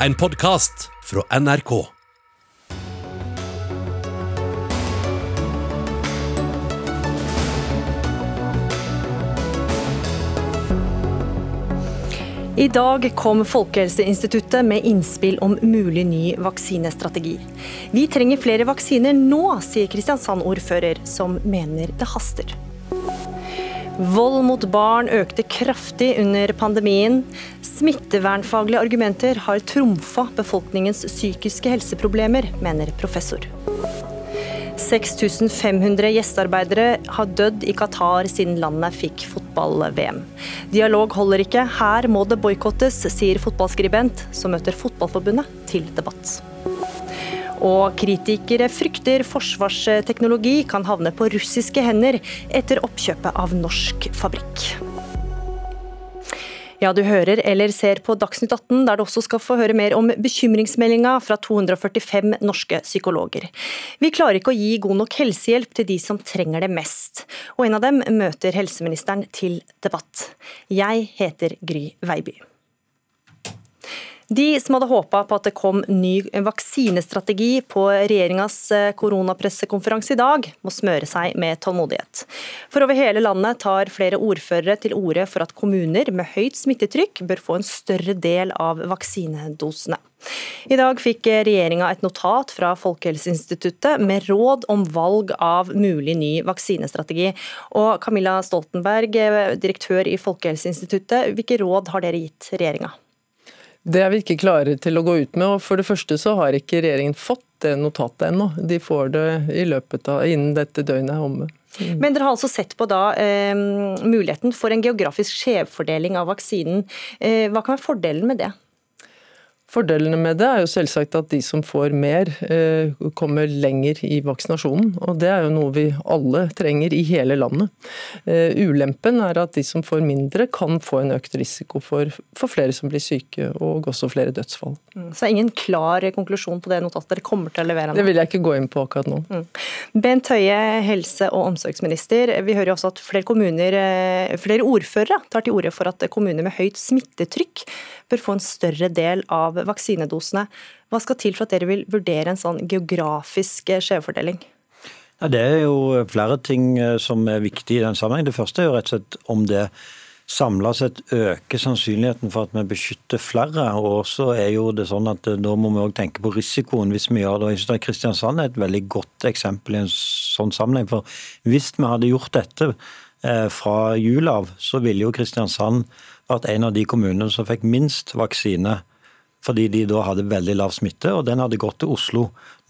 En podkast fra NRK. I dag kom Folkehelseinstituttet med innspill om mulig ny vaksinestrategi. Vi trenger flere vaksiner nå, sier Kristiansand-ordfører, som mener det haster. Vold mot barn økte kraftig under pandemien. Smittevernfaglige argumenter har trumfa befolkningens psykiske helseproblemer, mener professor. 6500 gjestearbeidere har dødd i Qatar siden landet fikk fotball-VM. Dialog holder ikke, her må det boikottes, sier fotballskribent, som møter Fotballforbundet til debatt. Og kritikere frykter forsvarsteknologi kan havne på russiske hender etter oppkjøpet av norsk fabrikk. Ja, du hører eller ser på Dagsnytt 18, der du også skal få høre mer om bekymringsmeldinga fra 245 norske psykologer. Vi klarer ikke å gi god nok helsehjelp til de som trenger det mest, og en av dem møter helseministeren til debatt. Jeg heter Gry Veiby. De som hadde håpa på at det kom ny vaksinestrategi på regjeringas eh, koronapressekonferanse i dag, må smøre seg med tålmodighet. For over hele landet tar flere ordførere til orde for at kommuner med høyt smittetrykk bør få en større del av vaksinedosene. I dag fikk regjeringa et notat fra Folkehelseinstituttet med råd om valg av mulig ny vaksinestrategi. Og Camilla Stoltenberg, eh, direktør i Folkehelseinstituttet, hvilke råd har dere gitt regjeringa? Det er vi ikke klare til å gå ut med. og For det første så har ikke regjeringen fått det notatet ennå. De får det i løpet av, innen dette døgnet er omme. Mm. Men dere har altså sett på da eh, muligheten for en geografisk skjevfordeling av vaksinen. Eh, hva kan være fordelen med det? Fordelene med det er jo selvsagt at de som får mer, eh, kommer lenger i vaksinasjonen. Og det er jo noe vi alle trenger i hele landet. Eh, ulempen er at de som får mindre, kan få en økt risiko for, for flere som blir syke, og også flere dødsfall. Mm, så det er ingen klar konklusjon på det notatet dere kommer til å levere nå? Det vil jeg ikke gå inn på akkurat nå. Mm. Bent Høie, helse- og omsorgsminister. Vi hører jo også at flere, kommuner, eh, flere ordførere tar til orde for at kommuner med høyt smittetrykk bør få en større del av vaksinedosene. Hva skal til for at dere vil vurdere en sånn geografisk eh, skjevfordeling? Ja, det er jo flere ting eh, som er viktig i den sammenheng. Det første er jo rett og slett om det samla sett øker sannsynligheten for at vi beskytter flere. Og så er jo det sånn at eh, da må vi òg tenke på risikoen hvis vi gjør det. Jeg synes Kristiansand er et veldig godt eksempel i en sånn sammenheng. For hvis vi hadde gjort dette fra jul av, så ville jo Kristiansand vært en av de kommunene som fikk minst vaksine fordi de da hadde veldig lav smitte, og den hadde gått til Oslo.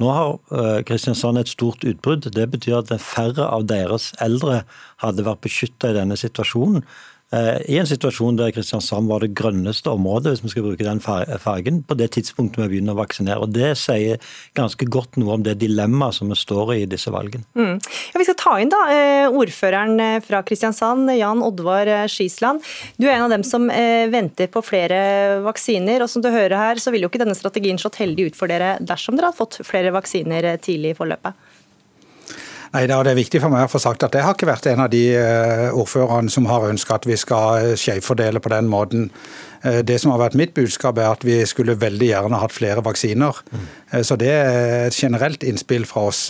Nå har uh, Kristiansand et stort utbrudd. Det betyr at færre av deres eldre hadde vært beskytta i denne situasjonen. Eh, i en situasjon der Kristiansand var det grønneste området, hvis vi skal bruke den fargen, på det tidspunktet vi begynner å vaksinere. Og Det sier ganske godt noe om det dilemmaet som vi står i i disse valgene. Mm. Ja, vi skal ta inn da eh, ordføreren eh, fra Kristiansand, Jan Oddvar Skisland. Du er en av dem som venter på flere vaksiner. og som du hører her, så vil jo ikke denne strategien slått heldig ut for dere dersom dere har fått flere vaksiner tidlig i forløpet? Nei, Det er viktig for meg å få sagt at jeg har ikke vært en av de eh, ordførerne som har ønska at vi skal eh, skjevfordele på den måten. Eh, det som har vært mitt budskap, er at vi skulle veldig gjerne hatt flere vaksiner. Så det er et generelt innspill fra oss.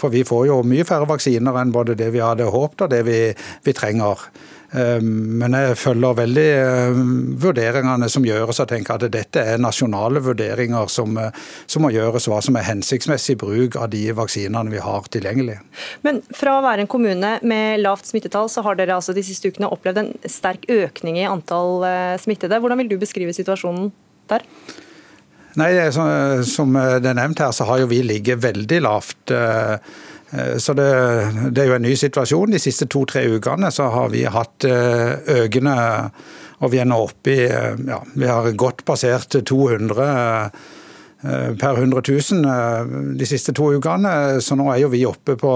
For vi får jo mye færre vaksiner enn både det vi hadde håpet og det vi, vi trenger. Ehm, men jeg følger veldig ehm, vurderingene som gjøres Jeg tenker at dette er nasjonale vurderinger som, eh, som, må gjøres, hva som er hensiktsmessig bruk av de vaksinene vi har tilgjengelig. Men fra å være en kommune med lavt smittetall, så har dere altså de siste ukene opplevd en sterk økning i antall eh, smittede. Hvordan vil du beskrive situasjonen der? Nei, Som det er nevnt her, så har jo vi ligget veldig lavt. Eh, så det, det, er jo en ny situasjon. De siste to-tre ukene så har vi hatt eh, økende Og vi er nå oppe i eh, ja, Vi har godt passert 200 per 100 000 de siste to ukene. Så nå er jo vi oppe på,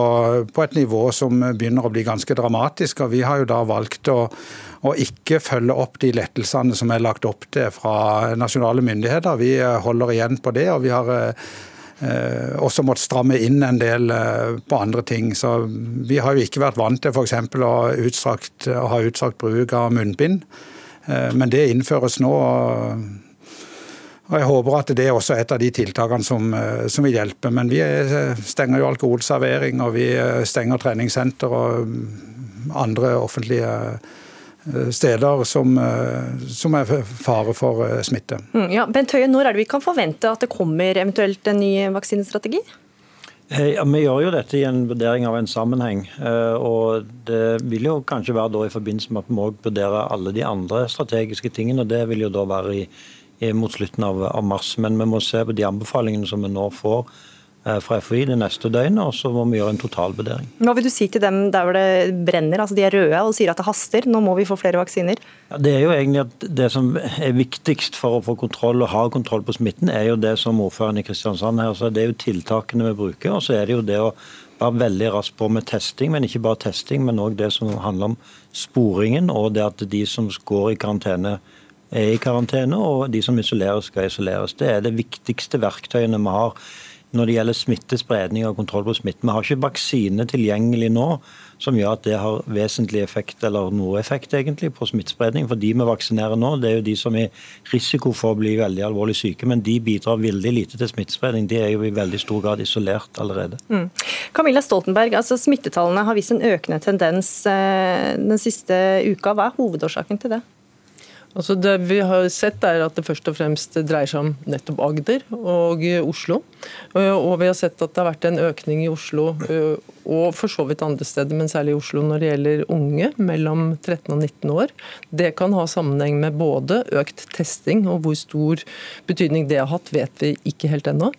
på, et nivå som begynner å bli ganske dramatisk. Og vi har jo da valgt å, å ikke følge opp de lettelsene som er lagt opp til fra nasjonale myndigheter. Vi holder igjen på det. og vi har også måtte stramme inn en del eh, på andre ting. Så vi har jo ikke vært vant til f.eks. Å, å ha utstrakt bruk av munnbind. Eh, men det innføres nå Og Jeg håper at det er også et av de tiltakene som, som vil hjelpe. Men vi stenger jo alkoholservering, og vi stenger treningssenter og andre offentlige steder som, som er fare for smitte. Mm, ja, Bent Høie, Når er det vi kan forvente at det kommer eventuelt en ny vaksinestrategi? Eh, ja, Vi gjør jo dette i en vurdering av en sammenheng. Eh, og Det vil jo kanskje være da i forbindelse med at vi òg vurderer alle de andre strategiske tingene. og Det vil jo da være i, i, mot slutten av, av, mars. Men vi må se på de anbefalingene som vi nå får Eh, fra FHI det neste døgnet, og så må vi gjøre en totalvurdering. Hva vil du si til dem der hvor det brenner, altså de er røde og sier at det haster, nå må vi få flere vaksiner? Ja, det er jo egentlig at det som er viktigst for å få kontroll og ha kontroll på smitten, er jo det som ordføreren i Kristiansand her sa, Det er jo tiltakene vi bruker, og så er det jo det å være veldig raskt på med testing, men ikke bare testing, men òg det som handler om sporingen, og det at de som går i karantene er i karantene, og de som isoleres, skal isoleres. Det er det viktigste verktøyene vi har når det gjelder smittespredning og kontroll på smitte. Vi har ikke vaksine tilgjengelig nå som gjør at det har vesentlig effekt, eller noe effekt egentlig, på smittespredning. For de vi vaksinerer nå, det er jo de som er risiko for å bli veldig alvorlig syke, men de bidrar veldig lite til smittespredning. De er jo i veldig stor grad isolert allerede. Mm. Camilla Stoltenberg, altså smittetallene har vist en økende tendens eh, den siste uka. Hva er hovedårsaken til det? Altså det vi har sett er at det først og fremst dreier seg om nettopp Agder og Oslo. Og vi har sett at det har vært en økning i Oslo og for så vidt andre steder, men særlig i Oslo når det gjelder unge mellom 13 og 19 år. Det kan ha sammenheng med både økt testing og hvor stor betydning det har hatt, vet vi ikke helt ennå.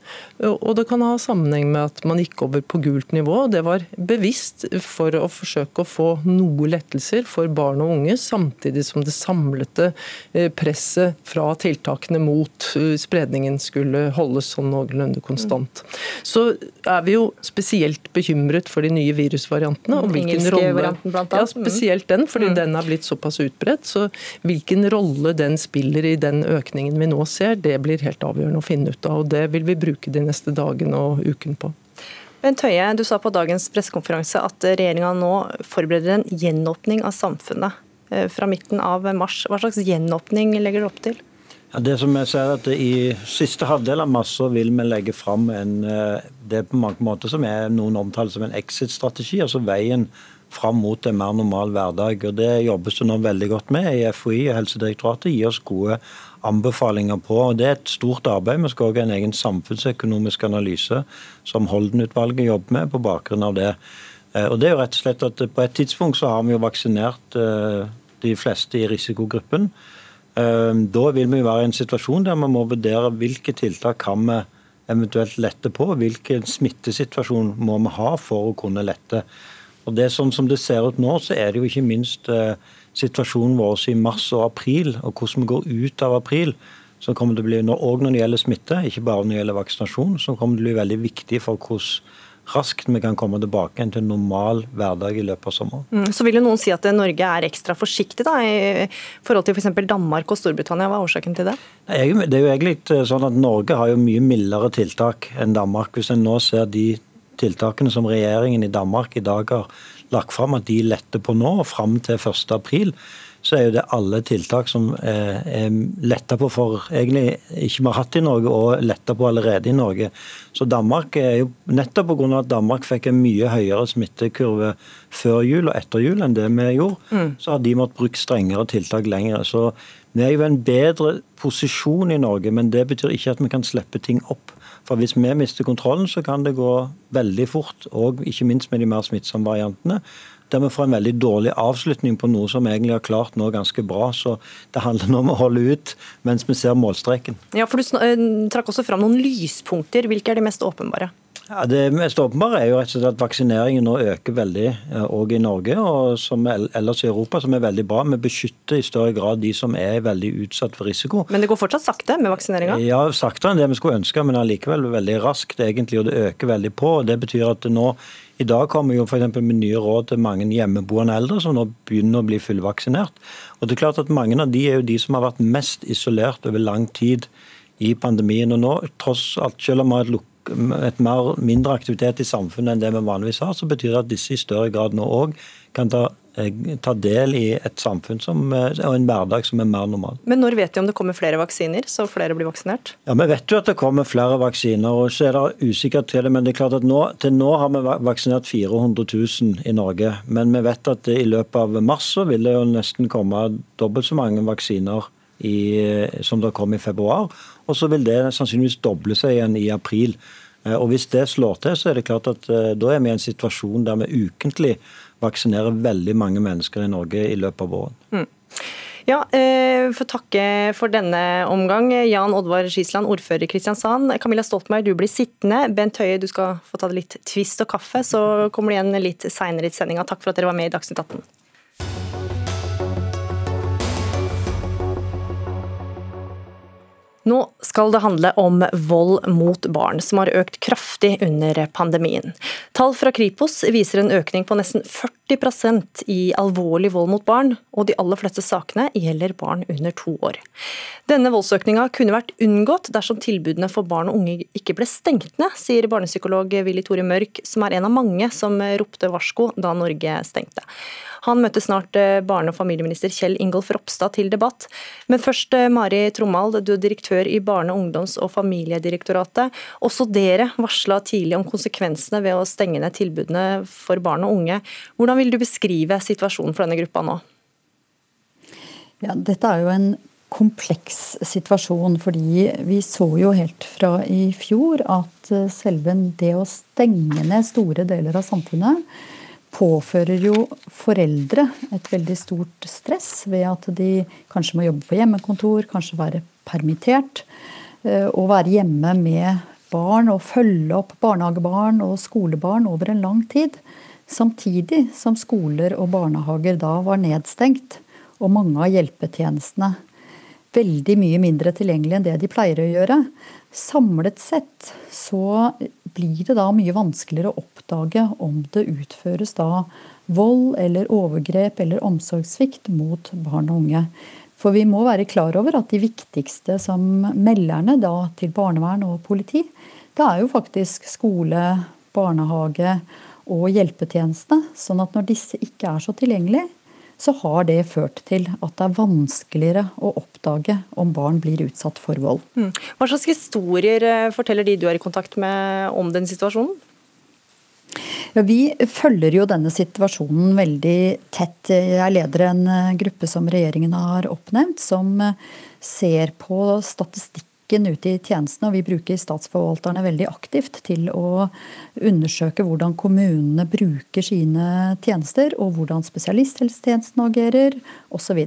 Og det kan ha sammenheng med at man gikk over på gult nivå. og Det var bevisst for å forsøke å få noe lettelser for barn og unge, samtidig som det samlete eh, presset fra tiltakene mot eh, spredningen skulle holdes sånn noenlunde konstant. Så er vi jo spesielt bekymret for de nye virusvariantene. og hvilken rolle, ja, Spesielt den, fordi mm. den har blitt såpass utbredt. Så hvilken rolle den spiller i den økningen vi nå ser, det blir helt avgjørende å finne ut av. og Det vil vi bruke de neste dagene og uken på. Bent Høie, du sa på dagens pressekonferanse at regjeringa nå forbereder en gjenåpning av samfunnet eh, fra midten av mars. Hva slags gjenåpning legger dere opp til? Det som jeg ser at I siste halvdel av mars vil vi legge fram en, eh, det på mange måter som er noen omtaler som en exit-strategi. altså veien fram mot en mer normal hverdag. og Det jobbes det nå veldig godt med i FHI og Helsedirektoratet. Gir oss gode anbefalinger på. og Det er et stort arbeid. Vi skal også ha en egen samfunnsøkonomisk analyse som Holden-utvalget jobber med på bakgrunn av det. Eh, og det er jo rett og slett at På et tidspunkt så har vi jo vaksinert eh, de fleste i risikogruppen. Ehm, da vil vi være i en situasjon der vi må vurdere hvilke tiltak kan vi eventuelt lette på. Hvilken smittesituasjon må vi ha for å kunne lette. Og det Sånn som det ser ut nå, så er det jo ikke minst eh, situasjonen vår i mars og april, og hvordan vi går ut av april, som kommer til å bli, òg når det gjelder smitte, ikke bare når det gjelder vaksinasjon, som kommer til å bli veldig viktig for hvordan raskt vi kan komme tilbake til en normal hverdag i løpet av sommeren. Mm, så vil jo noen si at Norge er ekstra forsiktig da, i forhold til f.eks. Danmark og Storbritannia. Hva er årsaken til det? Det er jo egentlig eh, sånn at Norge har jo mye mildere tiltak enn Danmark. Hvis en nå ser de tiltakene som regjeringen i Danmark i dag har lagt fram, at de letter på nå og fram til 1.4 så er jo det alle tiltak som er, er letta på for egentlig ikke vi har hatt i Norge, og letta på allerede i Norge. Så Danmark er jo nettopp pga. at Danmark fikk en mye høyere smittekurve før jul og etter jul enn det vi gjorde, mm. så har de måttet bruke strengere tiltak lenger. Så vi er jo en bedre posisjon i Norge, men det betyr ikke at vi kan slippe ting opp. For Hvis vi mister kontrollen, så kan det gå veldig fort, og ikke minst med de mer smittsomme variantene der vi får en veldig dårlig avslutning på noe som egentlig har klart nå ganske bra. Så det handler nå om å holde ut mens vi ser målstreken. Ja, for Du eh, trakk også fram noen lyspunkter. Hvilke er de mest åpenbare? Ja, Det mest åpenbare er jo rett og slett at vaksineringen nå øker veldig òg i Norge og som ellers i Europa, som er veldig bra. Vi beskytter i større grad de som er veldig utsatt for risiko. Men det går fortsatt sakte med vaksineringa? Ja, saktere enn det vi skulle ønske, men allikevel veldig raskt egentlig, og det øker veldig på. og Det betyr at det nå i dag kommer jo f.eks. med nye råd til mange hjemmeboende eldre som nå begynner å bli fullvaksinert. Og det er klart at Mange av de er jo de som har vært mest isolert over lang tid i pandemien. Og nå, tross alt, selv om vi har et et mer, mindre aktivitet i samfunnet enn det vi vanligvis har, så betyr det at disse i større grad nå òg kan ta ta del i et samfunn som, og en hverdag som er mer normal. Men når vet de om det kommer flere vaksiner, så flere blir vaksinert? Ja, Vi vet jo at det kommer flere vaksiner, og så er det usikkert til det. Men det er klart at nå, til nå har vi vaksinert 400 000 i Norge. Men vi vet at i løpet av mars så vil det jo nesten komme dobbelt så mange vaksiner i, som det kom i februar. Og så vil det sannsynligvis doble seg igjen i april. Eh, og Hvis det slår til, så er det klart at eh, da er vi i en situasjon der vi ukentlig vaksinerer veldig mange mennesker i Norge i løpet av våren. Mm. Ja, eh, får takke for denne omgang. Jan Oddvar Skisland, ordfører i Kristiansand. Camilla Stoltenberg, du blir sittende. Bent Høie, du skal få ta litt twist og kaffe, så kommer du igjen litt seinere i sendinga. Takk for at dere var med i Dagsnytt 18. Nå skal det handle om vold mot barn, som har økt kraftig under pandemien. Tall fra Kripos viser en økning på nesten 40 i alvorlig vold mot barn, og de aller fleste sakene gjelder barn under to år. Denne voldsøkninga kunne vært unngått dersom tilbudene for barn og unge ikke ble stengt ned, sier barnepsykolog Willy Tore Mørk, som er en av mange som ropte varsko da Norge stengte. Han møtte snart eh, barne- og familieminister Kjell Ingolf Ropstad til debatt. Men først eh, Mari Trommald, du er direktør i Barne-, ungdoms- og familiedirektoratet. Også dere varsla tidlig om konsekvensene ved å stenge ned tilbudene for barn og unge. Hvordan vil du beskrive situasjonen for denne gruppa nå? Ja, dette er jo en kompleks situasjon, fordi vi så jo helt fra i fjor at eh, selve det å stenge ned store deler av samfunnet påfører jo foreldre et veldig stort stress ved at de kanskje må jobbe på hjemmekontor, kanskje være permittert. Eh, og være hjemme med barn og følge opp barnehagebarn og skolebarn over en lang tid. Samtidig som skoler og barnehager da var nedstengt, og mange av hjelpetjenestene veldig mye mindre tilgjengelig enn det de pleier å gjøre. Samlet sett så blir det da mye vanskeligere å oppdage om det utføres da vold eller overgrep eller omsorgssvikt mot barn og unge. For vi må være klar over at de viktigste som melderne da til barnevern og politi, det er jo faktisk skole, barnehage og hjelpetjenestene. Sånn at når disse ikke er så tilgjengelige, så har det ført til at det er vanskeligere å oppdage om barn blir utsatt for vold. Mm. Hva slags historier eh, forteller de du er i kontakt med om den situasjonen? Ja, vi følger jo denne situasjonen veldig tett. Jeg leder en eh, gruppe som regjeringen har oppnevnt, som eh, ser på statistikk politikken ute i tjenestene, og vi bruker statsforvalterne veldig aktivt til å undersøke hvordan kommunene bruker sine tjenester, og hvordan spesialisthelsetjenesten agerer, osv.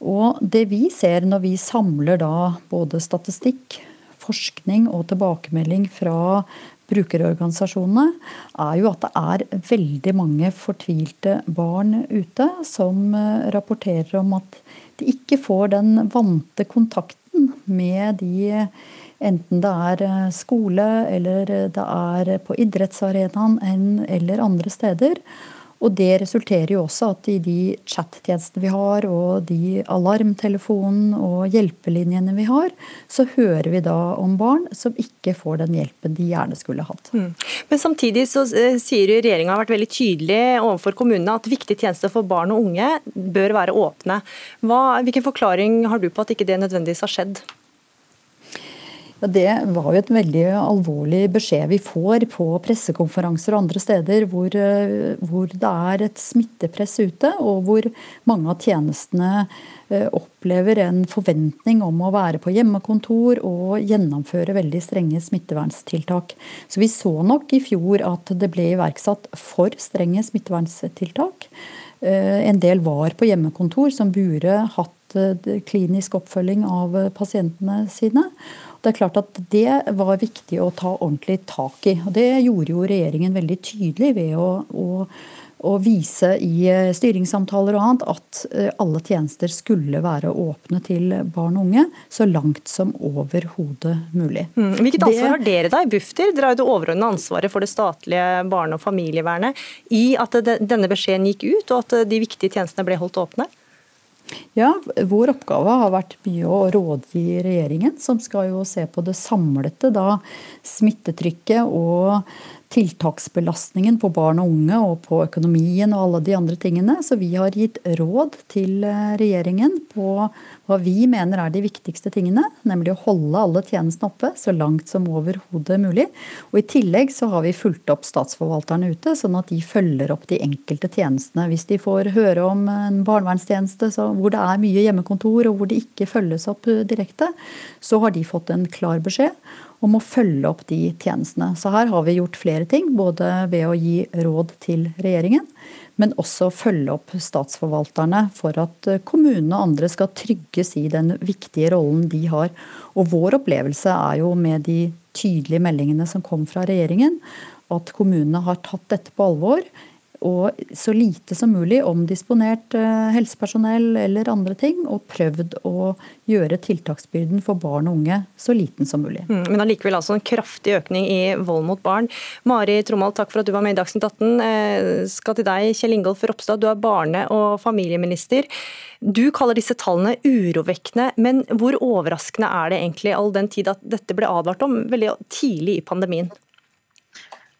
Og det vi ser når vi samler da både statistikk, forskning og tilbakemelding fra brukerorganisasjonene, er jo at det er veldig mange fortvilte barn ute som eh, rapporterer om at de ikke får den vante kontakten med de Enten det er eh, skole, eller det er på idrettsarenaen eller andre steder. Og det resulterer jo også at i de chattjenestene vi har, og de alarmtelefonene og hjelpelinjene vi har, så hører vi da om barn som ikke får den hjelpen de gjerne skulle hatt. Mm. Men samtidig så sier sier regjeringa har vært veldig tydelig overfor kommunene at viktige tjenester for barn og unge bør være åpne. Hva, hvilken forklaring har du på at ikke det nødvendigvis har skjedd? Det var jo et veldig alvorlig beskjed vi får på pressekonferanser og andre steder hvor, eh, hvor, det er et smittepress ute, og hvor mange av tjenestene eh, opplever en forventning om å være på hjemmekontor og gjennomføre veldig strenge smitteverntiltak. Så vi så nok i fjor at det ble iverksatt for strenge smitteverntiltak. Eh, en del var på hjemmekontor som burde hatt klinisk oppfølging av pasientene sine. Det er klart at det var viktig å ta ordentlig tak i. og Det gjorde jo regjeringen veldig tydelig ved å, å, å vise i eh, styringssamtaler og annet at eh, alle tjenester skulle være åpne til barn og unge så langt som overhodet mulig. Mm. Hvilket ansvar det, har dere da i Bufdir? Dere har jo det overordnede ansvaret for det statlige barne- og familievernet i at denne beskjeden gikk ut, og at de viktige tjenestene ble holdt åpne? Ja, Vår oppgave har vært mye å rådgi regjeringen, som skal jo se på det samlete da, smittetrykket og tiltaksbelastningen på barn og unge og på økonomien og alle de andre tingene. Så vi har gitt råd til eh, regjeringen på hva vi mener er de viktigste tingene. Nemlig å holde alle tjenestene oppe så langt som overhodet mulig. Og I tillegg så har vi fulgt opp statsforvalterne ute, sånn at de følger opp de enkelte tjenestene. Hvis de får høre om en barnevernstjeneste hvor det er mye hjemmekontor og hvor det ikke følges opp direkte, så har de fått en klar beskjed om å følge opp de tjenestene. Så her har vi gjort flere ting, både ved å gi råd til regjeringen, men også følge opp statsforvalterne for at kommunene og andre skal trygges i den viktige rollen de har. Og vår opplevelse er jo med de tydelige meldingene som kom fra regjeringen, at kommunene har tatt dette på alvor og så lite som mulig omdisponert eh, helsepersonell eller andre ting, og prøvd å gjøre tiltaksbyrden for barn og unge så liten som mulig. Mm, men allikevel altså en kraftig økning i vold mot barn. Mari Trommald, takk for at du var med i Dagsnytt 18. Eh, skal til deg, Kjell Ingolf Ropstad, du er barne- og familieminister. Du kaller disse tallene urovekkende, men hvor overraskende er det egentlig all den tid at dette ble advart om veldig tidlig i pandemien?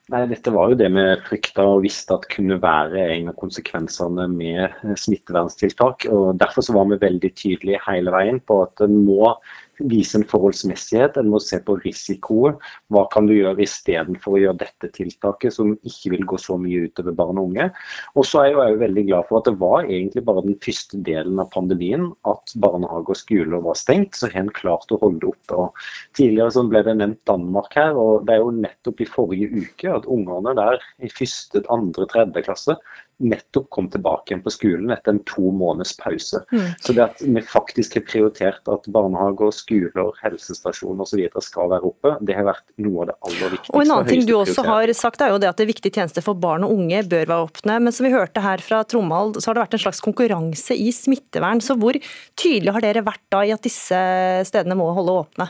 Nei, Dette var jo det vi frykta og visste at kunne være en av konsekvensene med smitteverntiltak. og Derfor så var vi veldig tydelige hele veien på at må vise en forholdsmessighet. En må se på risikoet. Hva kan du gjøre istedenfor å gjøre dette tiltaket, som ikke vil gå så mye utover barn og unge. Og så er jeg jo veldig glad for at det var egentlig bare den første delen av pandemien at barnehage og skoler var stengt, så har en klart å holde det oppe. Og tidligere så ble det nevnt Danmark her, og det er jo nettopp i forrige uke at ungene der i første, andre, tredje klasse nettopp kom tilbake igjen på skolen etter en to måneders pause. Mm. Så det at vi faktisk har prioritert at barnehager, skoler, helsestasjoner osv. skal være oppe, det har vært noe av det aller viktigste. Og En annen ting du også har sagt er jo det at det viktige tjenester for barn og unge bør være åpne. Men som vi hørte her fra Tromald, så har det vært en slags konkurranse i smittevern. Så hvor tydelig har dere vært da i at disse stedene må holde åpne?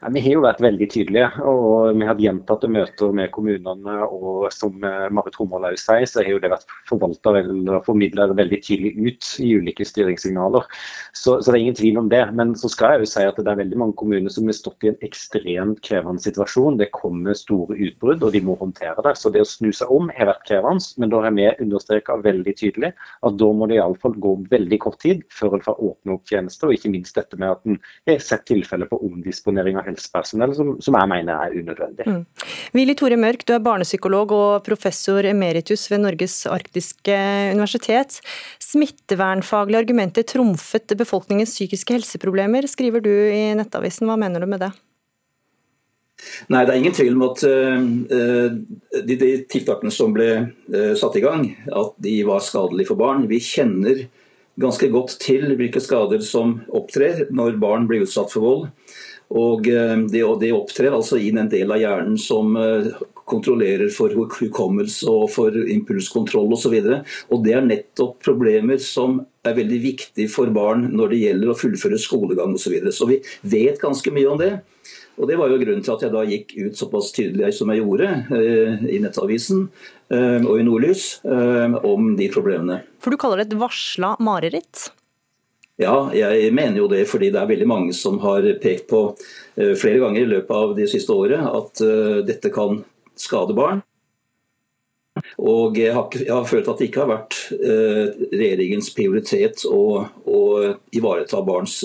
Ja, vi har jo vært veldig tydelige, og vi har hatt gjentatte møter med kommunene. og Som Marit Rommerlaug sier, så har jo det vært forvalta eller formidla veldig tydelig ut i ulike styringssignaler. Så, så, det er ingen tvil om det. Men så skal jeg jo si at det er veldig mange kommuner som har stått i en ekstremt krevende situasjon. Det kommer store utbrudd, og de må håndtere det. Så det å snu seg om har vært krevende. Men da har vi understreka veldig tydelig at da må det iallfall gå veldig kort tid før en får åpne opp tjenester. Og ikke minst dette med at en har sett tilfeller på omdisponering av helsepersonell som, som jeg mener er unødvendig. Mm. Willy Tore Mørk, du er barnepsykolog og professor emeritus ved Norges arktiske universitet. Smittevernfaglige argumenter trumfet befolkningens psykiske helseproblemer, skriver du i Nettavisen. Hva mener du med det? Nei, Det er ingen tvil om at uh, de, de, tiltakene som ble uh, satt i gang, at de var skadelige for barn. Vi kjenner ganske godt til hvilke skader som opptrer når barn blir utsatt for vold. Og det, det, det opptrer altså i den del av hjernen som eh, kontrollerer for hukommelse og for impulskontroll osv. Og, så og det er nettopp problemer som er veldig viktig for barn når det gjelder å fullføre skolegang osv. Så, videre. så vi vet ganske mye om det. Og Det var jo grunnen til at jeg da gikk ut såpass tydelig som jeg gjorde eh, i Nettavisen eh, og i Nordlys eh, om de problemene. For Du kaller det et varsla mareritt? Ja, jeg mener jo det fordi det er veldig mange som har pekt på eh, flere ganger i løpet av det siste året at eh, dette kan skade barn. Og jeg har, jeg har, følt at det ikke har vært eh, regjeringens prioritet å, å ivareta barns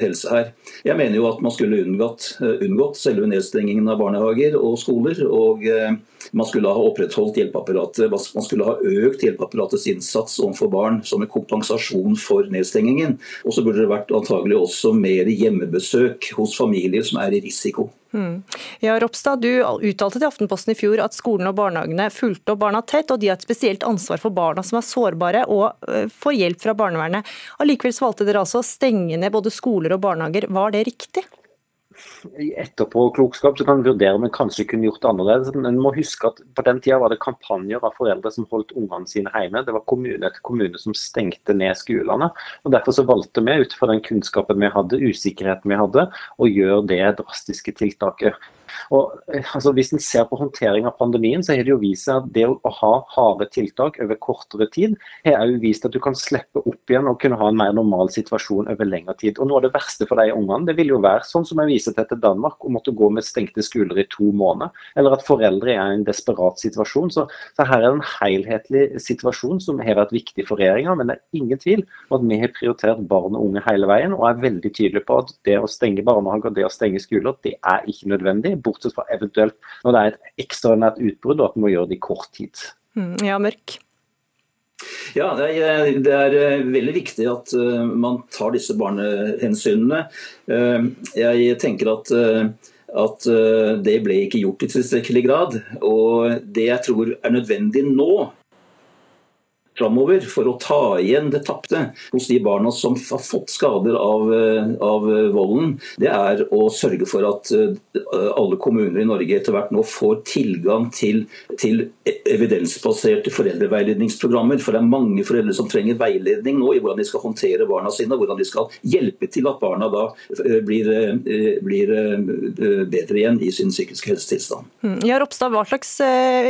helse her. Jeg mener jo at man skulle unngått, unngått selve nedstengingen av barnehager og skoler. og man skulle ha opprettholdt hjelpeapparatet, man skulle ha økt hjelpeapparatets innsats overfor barn som en kompensasjon for nedstengingen. Og så burde det vært antagelig også mer hjemmebesøk hos familier som er i risiko. Hmm. Ja, Ropstad, Du uttalte til Aftenposten i fjor at skolen og barnehagene fulgte opp barna tett, og de har et spesielt ansvar for barna som er sårbare og får hjelp fra barnevernet. Allikevel valgte dere altså å stenge ned både skoler og barnehager. Var det riktig? I etterpåklokskap så kan man vurdere om en kanskje kunne gjort det annerledes. Men må huske at på den tida var det kampanjer av foreldre som holdt ungene sine hjemme. Det var kommune etter kommune som stengte ned skolene. og Derfor så valgte vi ut fra den kunnskapen vi hadde, usikkerheten vi hadde, å gjøre det drastiske tiltaket. Og altså, Hvis en ser på håndtering av pandemien, så har det jo vist seg at det å ha harde tiltak over kortere tid, har jo vist at du kan slippe opp igjen og kunne ha en mer normal situasjon over lengre tid. Og Noe av det verste for de ungene det vil jo være sånn som jeg viser til til Danmark, å måtte gå med stengte skoler i to måneder. Eller at foreldre er i en desperat situasjon. Så, så her er det en helhetlig situasjon som har vært viktig for regjeringa. Men det er ingen tvil om at vi har prioritert barn og unge hele veien, og er veldig tydelige på at det å stenge barnehager, det å stenge skoler, det er ikke nødvendig. Bortsett fra eventuelt når det er et ekstraordinært utbrudd og at vi må gjøre det i kort tid. Mm, ja, Mørk. Ja, det er, det er, eh, veldig viktig at uh, man tar disse barnehensynene. Uh, jeg tenker at at det ble ikke gjort i tilstrekkelig grad. Og det jeg tror er nødvendig nå, framover for å ta igjen det tapte hos de barna som har fått skader av, eh, av, volden, det er å sørge for at eh, alle kommuner i Norge etter hvert nå får tilgang til, til evidensbaserte foreldreveiledningsprogrammer. For det er mange foreldre som trenger veiledning nå i hvordan de skal håndtere barna sine, og hvordan de skal hjelpe til at barna da eh, blir, blir bedre igjen i sin psykiske helsetilstand. Mm. Ja, Ropstad, hva slags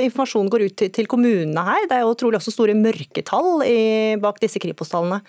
informasjon går ut til kommunene her? Det er jo trolig også store mørke mørketall bak disse Kripos-tallene?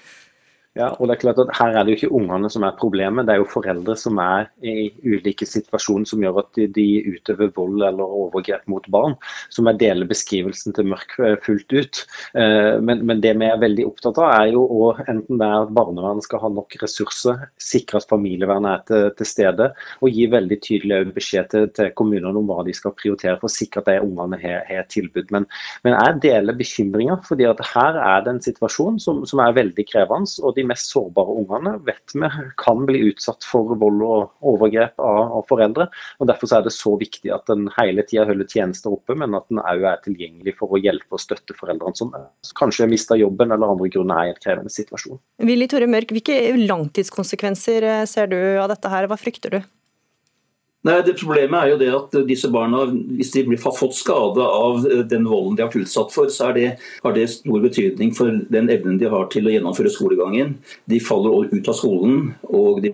Ja, og det er klart at Her er det jo ikke ungene som er problemet, det er jo foreldre som er i ulike situasjoner som gjør at de, utøver vold eller overgrep mot barn. Som jeg deler beskrivelsen til Mørk eh, fullt ut. Eh, men, men, det vi er veldig opptatt av, er jo å, enten det er at barnevernet skal ha nok ressurser, sikre at familievernet er til, til stede, og gi veldig tydelig beskjed til, til, kommunene om hva de skal prioritere for å sikre at de ungene har, har tilbud. Men, men, jeg deler bekymringa, fordi at her er det en situasjon som, som er veldig krevende. og de mest sårbare ungene vet vi kan bli utsatt for vold og overgrep av, av foreldre. og Derfor er det så viktig at en hele tida holder tjenester oppe, men at en òg er tilgjengelig for å hjelpe og støtte foreldrene som kanskje har mista jobben eller andre grunner er i en krevende situasjon. Willy Tore Mørk, Hvilke langtidskonsekvenser eh, ser du av dette her, hva frykter du? Nei, det Problemet er jo det at disse barna, hvis de har fått skade av eh, den volden de har vært utsatt for, så det, har det stor betydning for den evnen de har til å gjennomføre skolegangen. De faller ut av skolen, og de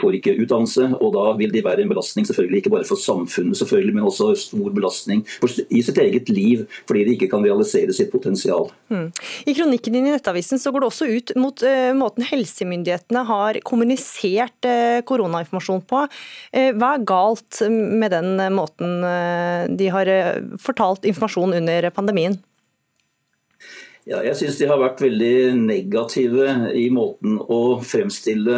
får ikke utdannelse, og da vil de være en belastning selvfølgelig ikke bare for samfunnet, selvfølgelig, men også stor belastning i sitt eget liv, fordi de ikke kan realisere sitt potensial. Mm. I kronikken din i Nettavisen så går det også ut mot uh, måten helsemyndighetene har kommunisert uh, koronainformasjon på. Uh, hva er galt med den måten de har fortalt informasjon under pandemien? Ja, jeg syns de har vært veldig negative i måten å fremstille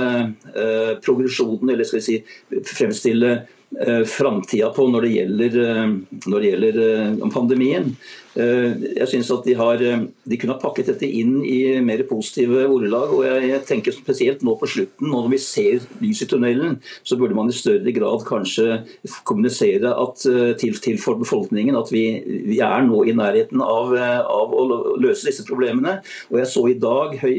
eh, progresjonen, eller skal vi si fremstille eh, framtida på når det gjelder, eh, når det gjelder eh, pandemien. Eh, jeg synes at de, har, eh, de kunne ha pakket dette inn i mer positive ordelag. og jeg tenker Spesielt nå på slutten, når vi ser lys i tunnelen, så burde man i større grad kanskje kommunisere at, eh, til, til, for befolkningen at vi, vi, er nå i nærheten av, av, å løse disse problemene. Og Jeg så i dag høy,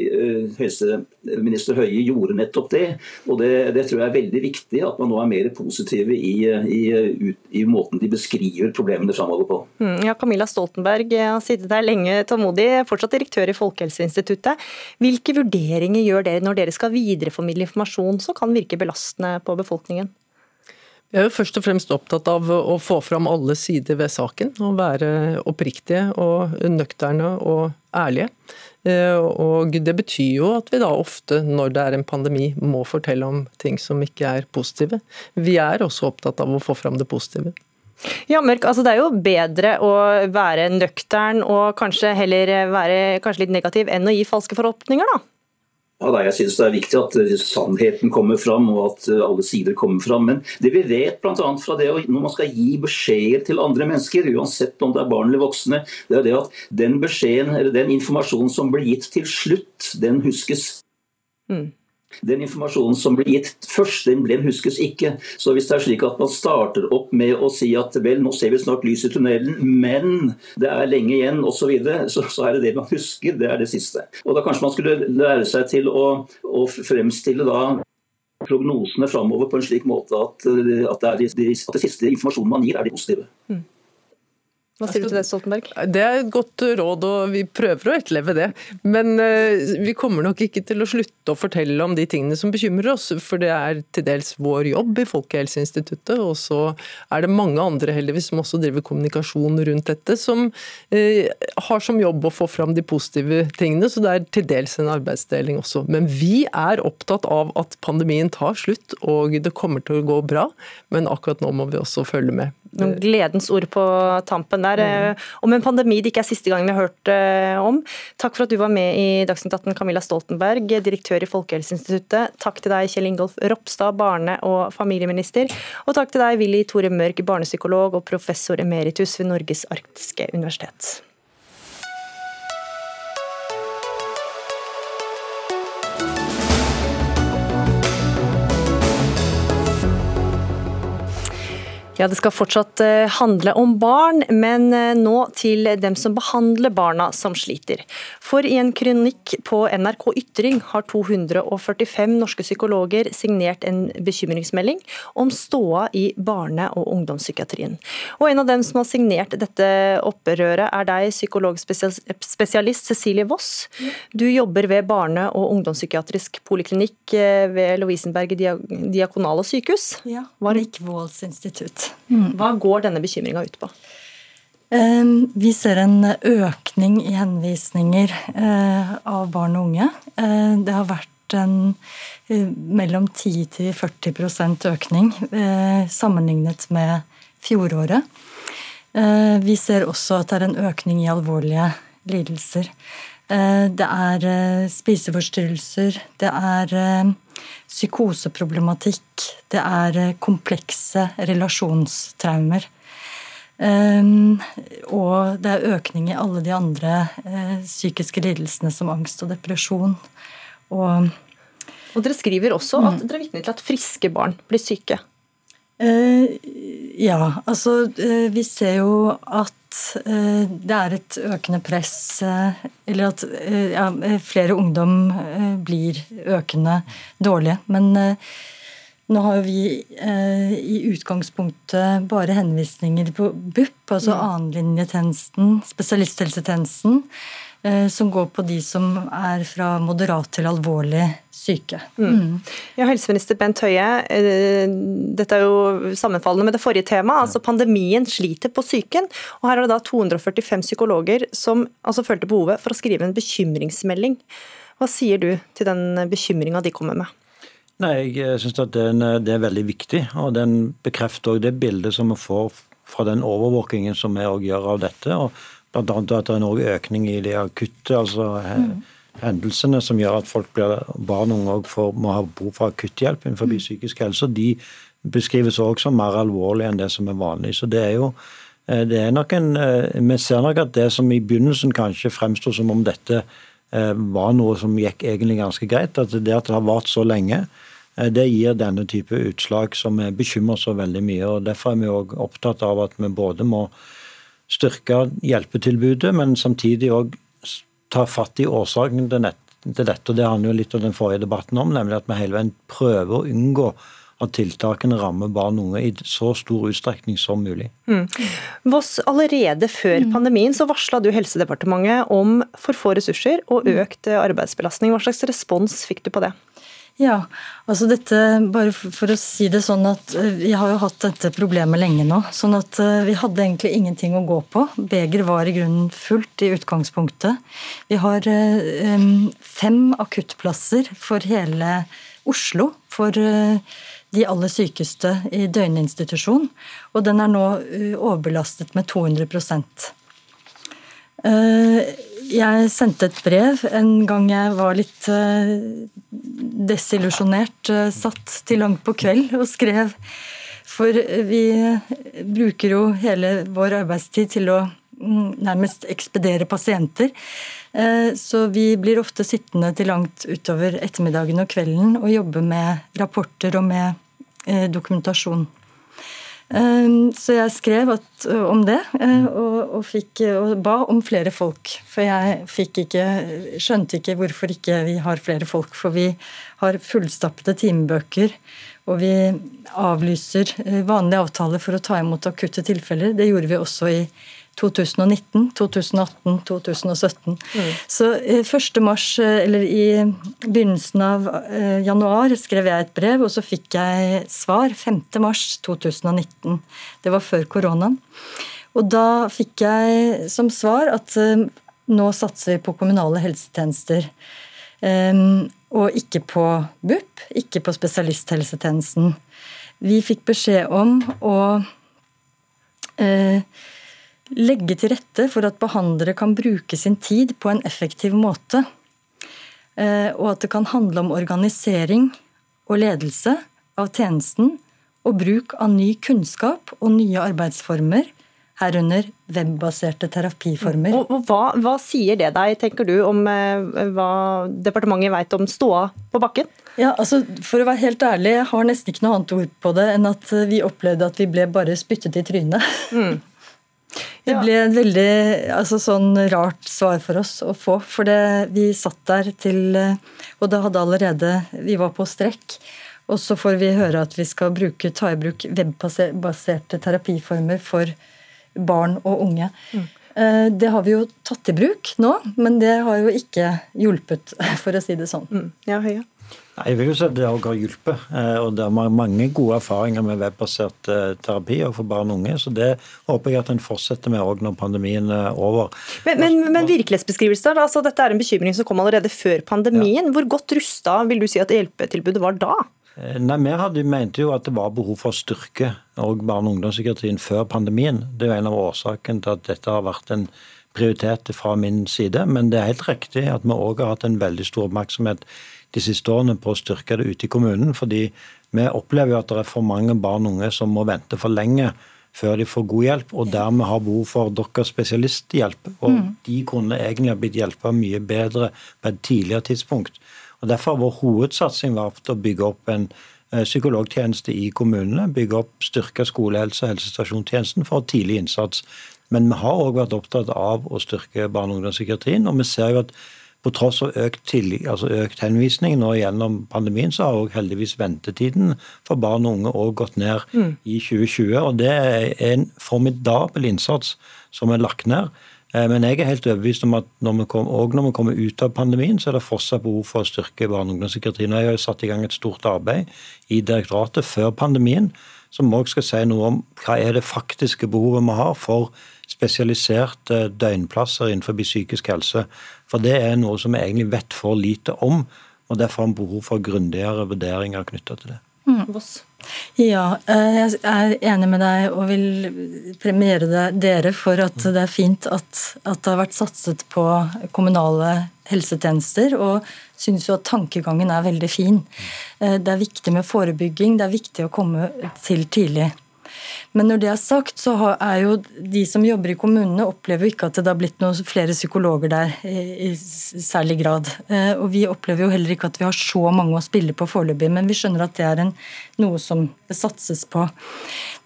helseminister Høie gjorde nettopp det. og det, det, tror jeg er veldig viktig, at man nå er mer positive i, i, i måten de beskriver problemene framover på. Mm, ja, Camilla Stoltenberg Stoltenberg har sittet her lenge tålmodig, fortsatt direktør i Folkehelseinstituttet. Hvilke vurderinger gjør dere når dere skal videreformidle informasjon som kan virke belastende på befolkningen? Vi er jo først og fremst opptatt av å få fram alle sider ved saken. Og være oppriktige og nøkterne og ærlige. Eh, og det betyr jo at vi da ofte, når det er en pandemi, må fortelle om ting som ikke er positive. Vi er også opptatt av å få fram det positive. Ja, Mørk, altså Det er jo bedre å være nøktern og kanskje heller være kanskje litt negativ enn å gi falske forhåpninger, da? Ja, da, jeg synes Det er viktig at eh, sannheten kommer fram og at eh, alle sider kommer fram. Men det vi vet blant annet fra det når man skal gi beskjeder til andre mennesker, uansett om det er barn eller voksne, det er det at den beskjeden eller den informasjonen som blir gitt til slutt, den huskes. Mm. Den informasjonen som ble gitt først, den, den huskes ikke. Så hvis det er slik at man starter opp med å si at vel, nå ser vi snart lys i tunnelen, men det er lenge igjen osv., så, så så er det det man husker. Det er det siste. Og da kanskje man skulle lære seg til å, å fremstille da prognosene framover på en slik måte at, at, det, de, at det siste informasjonen man gir, er de positive. Mm. Hva sier du til det, Stoltenberg? Det er et godt råd, og vi prøver å etterleve det. Men uh, vi kommer nok ikke til å slutte å fortelle om de tingene som bekymrer oss, for det er til dels vår jobb i Folkehelseinstituttet. Og så er det mange andre heldigvis som også driver kommunikasjon rundt dette, som uh, har som jobb å få fram de positive tingene, så det er til dels en arbeidsdeling også. Men vi er opptatt av at pandemien tar slutt, og det kommer til å gå bra. Men akkurat nå må vi også følge med. Noen gledens ord på tampen der. Mm. Om en pandemi det ikke er siste gang vi har hørt eh, om. Takk for at du var med i Dagsnytt 18, Camilla Stoltenberg, direktør i Folkehelseinstituttet. Takk til deg, Kjell Ingolf Ropstad, barne- og familieminister. Og takk til deg, Willy Tore Mørk, barnepsykolog og professor emeritus ved Norges arktiske universitet. Ja, Det skal fortsatt eh, handle om barn, men eh, nå til dem som behandler barna som sliter. For i en kronikk på NRK Ytring har 245 norske psykologer signert en bekymringsmelding om ståa i barne- og ungdomspsykiatrien. Og En av dem som har signert dette opprøret er deg, psykologspesialist Cecilie Voss. Du jobber ved barne- og ungdomspsykiatrisk poliklinikk eh, ved Lovisenberg diakonale sykehus. Ja, Nick Walls institutt. Mm. Hva går denne bekymringa ut på? Vi ser en økning i henvisninger eh, av barn og unge. Eh, det har vært en eh, mellom 10 40% økning sammenlignet med fjoråret. Vi ser også at det er en økning i alvorlige lidelser. Det er spiseforstyrrelser, det er psykoseproblematikk, det er eh, komplekse relasjonstraumer. Um, og det er økning i alle de andre uh, psykiske lidelsene som angst og depresjon. Og, og dere skriver også mm. at dere er vitne til at friske barn blir syke. Uh, ja, altså vi ser jo at Eh, det er et økende press, eh, eller at eh, ja, flere ungdom blir økende dårlige. Men nå har vi i utgangspunktet bare henvisninger på BUP, altså mm. annenlinjetjenesten, spesialisthelsetjenesten. Eh, som går på de som er fra moderat til alvorlig syke. Mm. mm. Ja, Helseminister Bent Høie, eh, dette er jo sammenfallende med det forrige temaet. altså Pandemien sliter på psyken. og Her er det da 245 psykologer som altså følte behovet for å skrive en bekymringsmelding. Hva sier du til den bekymringa de kommer med? Nei, Jeg syns det, det, er veldig viktig. og Den bekrefter også det bildet som vi får fra den overvåkingen som vi også gjør av dette. og Bl.a. at det er en økning i de akutte altså mm. hendelsene som gjør at folk blir, barn og unge får, må ha behov for akutthjelp innenfor mm. psykisk helse. De beskrives også som mer alvorlige enn det som er vanlig. Så det er jo eh, det er nok en, eh, Vi ser nok at det som i begynnelsen kanskje fremsto som om dette eh, var noe som gikk egentlig ganske greit, at det at det har vart så lenge, det gir denne type utslag som bekymrer så veldig mye. og Derfor er vi òg opptatt av at vi både må styrke hjelpetilbudet, men samtidig òg ta fatt i årsaken til, dette. og Det handler jo litt om den forrige debatten om, nemlig at vi hele veien prøver å unngå at tiltakene rammer barn og unge i så stor utstrekning som mulig. Mm. Voss, allerede før mm. pandemien så varsla du Helsedepartementet om for få ressurser og økt arbeidsbelastning. Hva slags respons fikk du på det? Ja, altså dette, bare for å si det sånn at eh, Vi har jo hatt dette problemet lenge nå. sånn at eh, Vi hadde egentlig ingenting å gå på. Beger var i grunnen fullt i utgangspunktet. Vi har eh, fem akuttplasser for hele Oslo. For de aller sykeste i døgninstitusjon. Og den er nå overbelastet med 200 jeg sendte et brev en gang jeg var litt uh, desillusjonert. Uh, satt til langt på kveld og skrev. For vi bruker jo hele vår arbeidstid til å mm, nærmest ekspedere pasienter. Så vi blir ofte sittende til langt utover ettermiddagen og kvelden og jobbe med rapporter og med dokumentasjon. Ehm, så jeg skrev at, om det, eh, og, og, fikk, og, ba om flere folk. For jeg ikke, skjønte ikke hvorfor ikke vi har flere folk. For vi har fullstappede timebøker, og vi avlyser eh, vanlige avtaler for å ta imot akutte tilfeller. Det gjorde vi også i 2019, 2018, 2017. Mm. Så 1. mars, eller i begynnelsen av januar skrev jeg et brev, og så fikk jeg svar 5. mars 2019. Det var før koronaen. Og da fikk jeg som svar at nå satser vi på kommunale helsetjenester. Um, og ikke på BUP, ikke på spesialisthelsetjenesten. Vi fikk beskjed om å legge til rette for at behandlere kan bruke sin tid på en effektiv måte. Uh, og at det kan handle om organisering og ledelse av tjenesten og bruk av ny kunnskap og nye arbeidsformer herunder webbaserte terapiformer. Og, og hva, hva, sier det deg, tenker du, om eh, hva departementet vet om ståa på bakken? Ja, altså, For å være helt ærlig, jeg har nesten ikke noe annet ord på det enn at vi opplevde at vi ble bare spyttet i trynet. Mm. Det ble et veldig altså, sånn rart svar for oss å få. For det, vi satt der til Og det hadde allerede Vi var på strekk. Og så får vi høre at vi skal bruke, ta i bruk webbaserte terapiformer for barn og unge. Mm. Det har vi jo tatt i bruk nå, men det har jo ikke hjulpet, for å si det sånn. Mm. Ja, Høie? Jeg vil jo si at Det også har hjulpet. Eh, og Det er mange gode erfaringer med webbasert terapi terapi for barn og unge. så Det håper jeg at en fortsetter med òg når pandemien er over. Men, men, men virkelighetsbeskrivelser, altså Dette er en bekymring som kom allerede før pandemien. Ja. Hvor godt rusta vil du si at hjelpetilbudet var da? Eh, nei, Vi hadde, mente jo at det var behov for å styrke barne- og ungdomspsykiatrien før pandemien. Det er en av årsakene til at dette har vært en prioritet fra min side. Men det er helt riktig at vi òg har hatt en veldig stor oppmerksomhet de siste årene på å styrke det ute i kommunen. Fordi vi opplever jo at det er for mange barn og unge som må vente for lenge før de får god hjelp, og dermed har behov for deres spesialisthjelp. Og mm. de kunne egentlig ha blitt hjulpet mye bedre på et tidligere tidspunkt. Og Derfor har vår hovedsatsing vært å bygge opp en eh, psykologtjeneste i kommunene. Bygge opp styrke skolehelse- og helsestasjonstjenesten for tidlig innsats. Men vi har òg vært opptatt av å styrke barne- og ungdomspsykiatrien. Og vi ser jo at på tross av økt, tillit, altså økt henvisning nå gjennom pandemien, så har også heldigvis ventetiden for barn og unge også gått ned mm. i 2020. Og det er en formidabel innsats som er lagt ned. Eh, men jeg er helt overbevist om at når vi kom, også når vi kommer ut av pandemien, så er det fortsatt behov for å styrke barne- og ungdomspsykiatrien. Jeg har satt i gang et stort arbeid i direktoratet før pandemien som også skal si noe om hva er det faktiske behovet vi har for spesialiserte døgnplasser innenfor psykisk helse. For det er noe som vi egentlig vet for lite om, og derfor har vi behov for grundigere vurderinger knytta til det. Mm. Ja, eh, jeg er enig med deg og vil premiere dere for at det er fint at, at det har vært satset på kommunale helsetjenester, og syns jo at tankegangen er veldig fin. Eh, det er viktig med forebygging, det er viktig å komme til tidlig. Men når det er sagt, så er jo de som jobber i kommunene, opplever ikke at det har blitt noen flere psykologer der i særlig grad. Eh, og vi opplever jo heller ikke at vi har så mange å spille på foreløpig, men vi skjønner at det er en, noe som det satses på.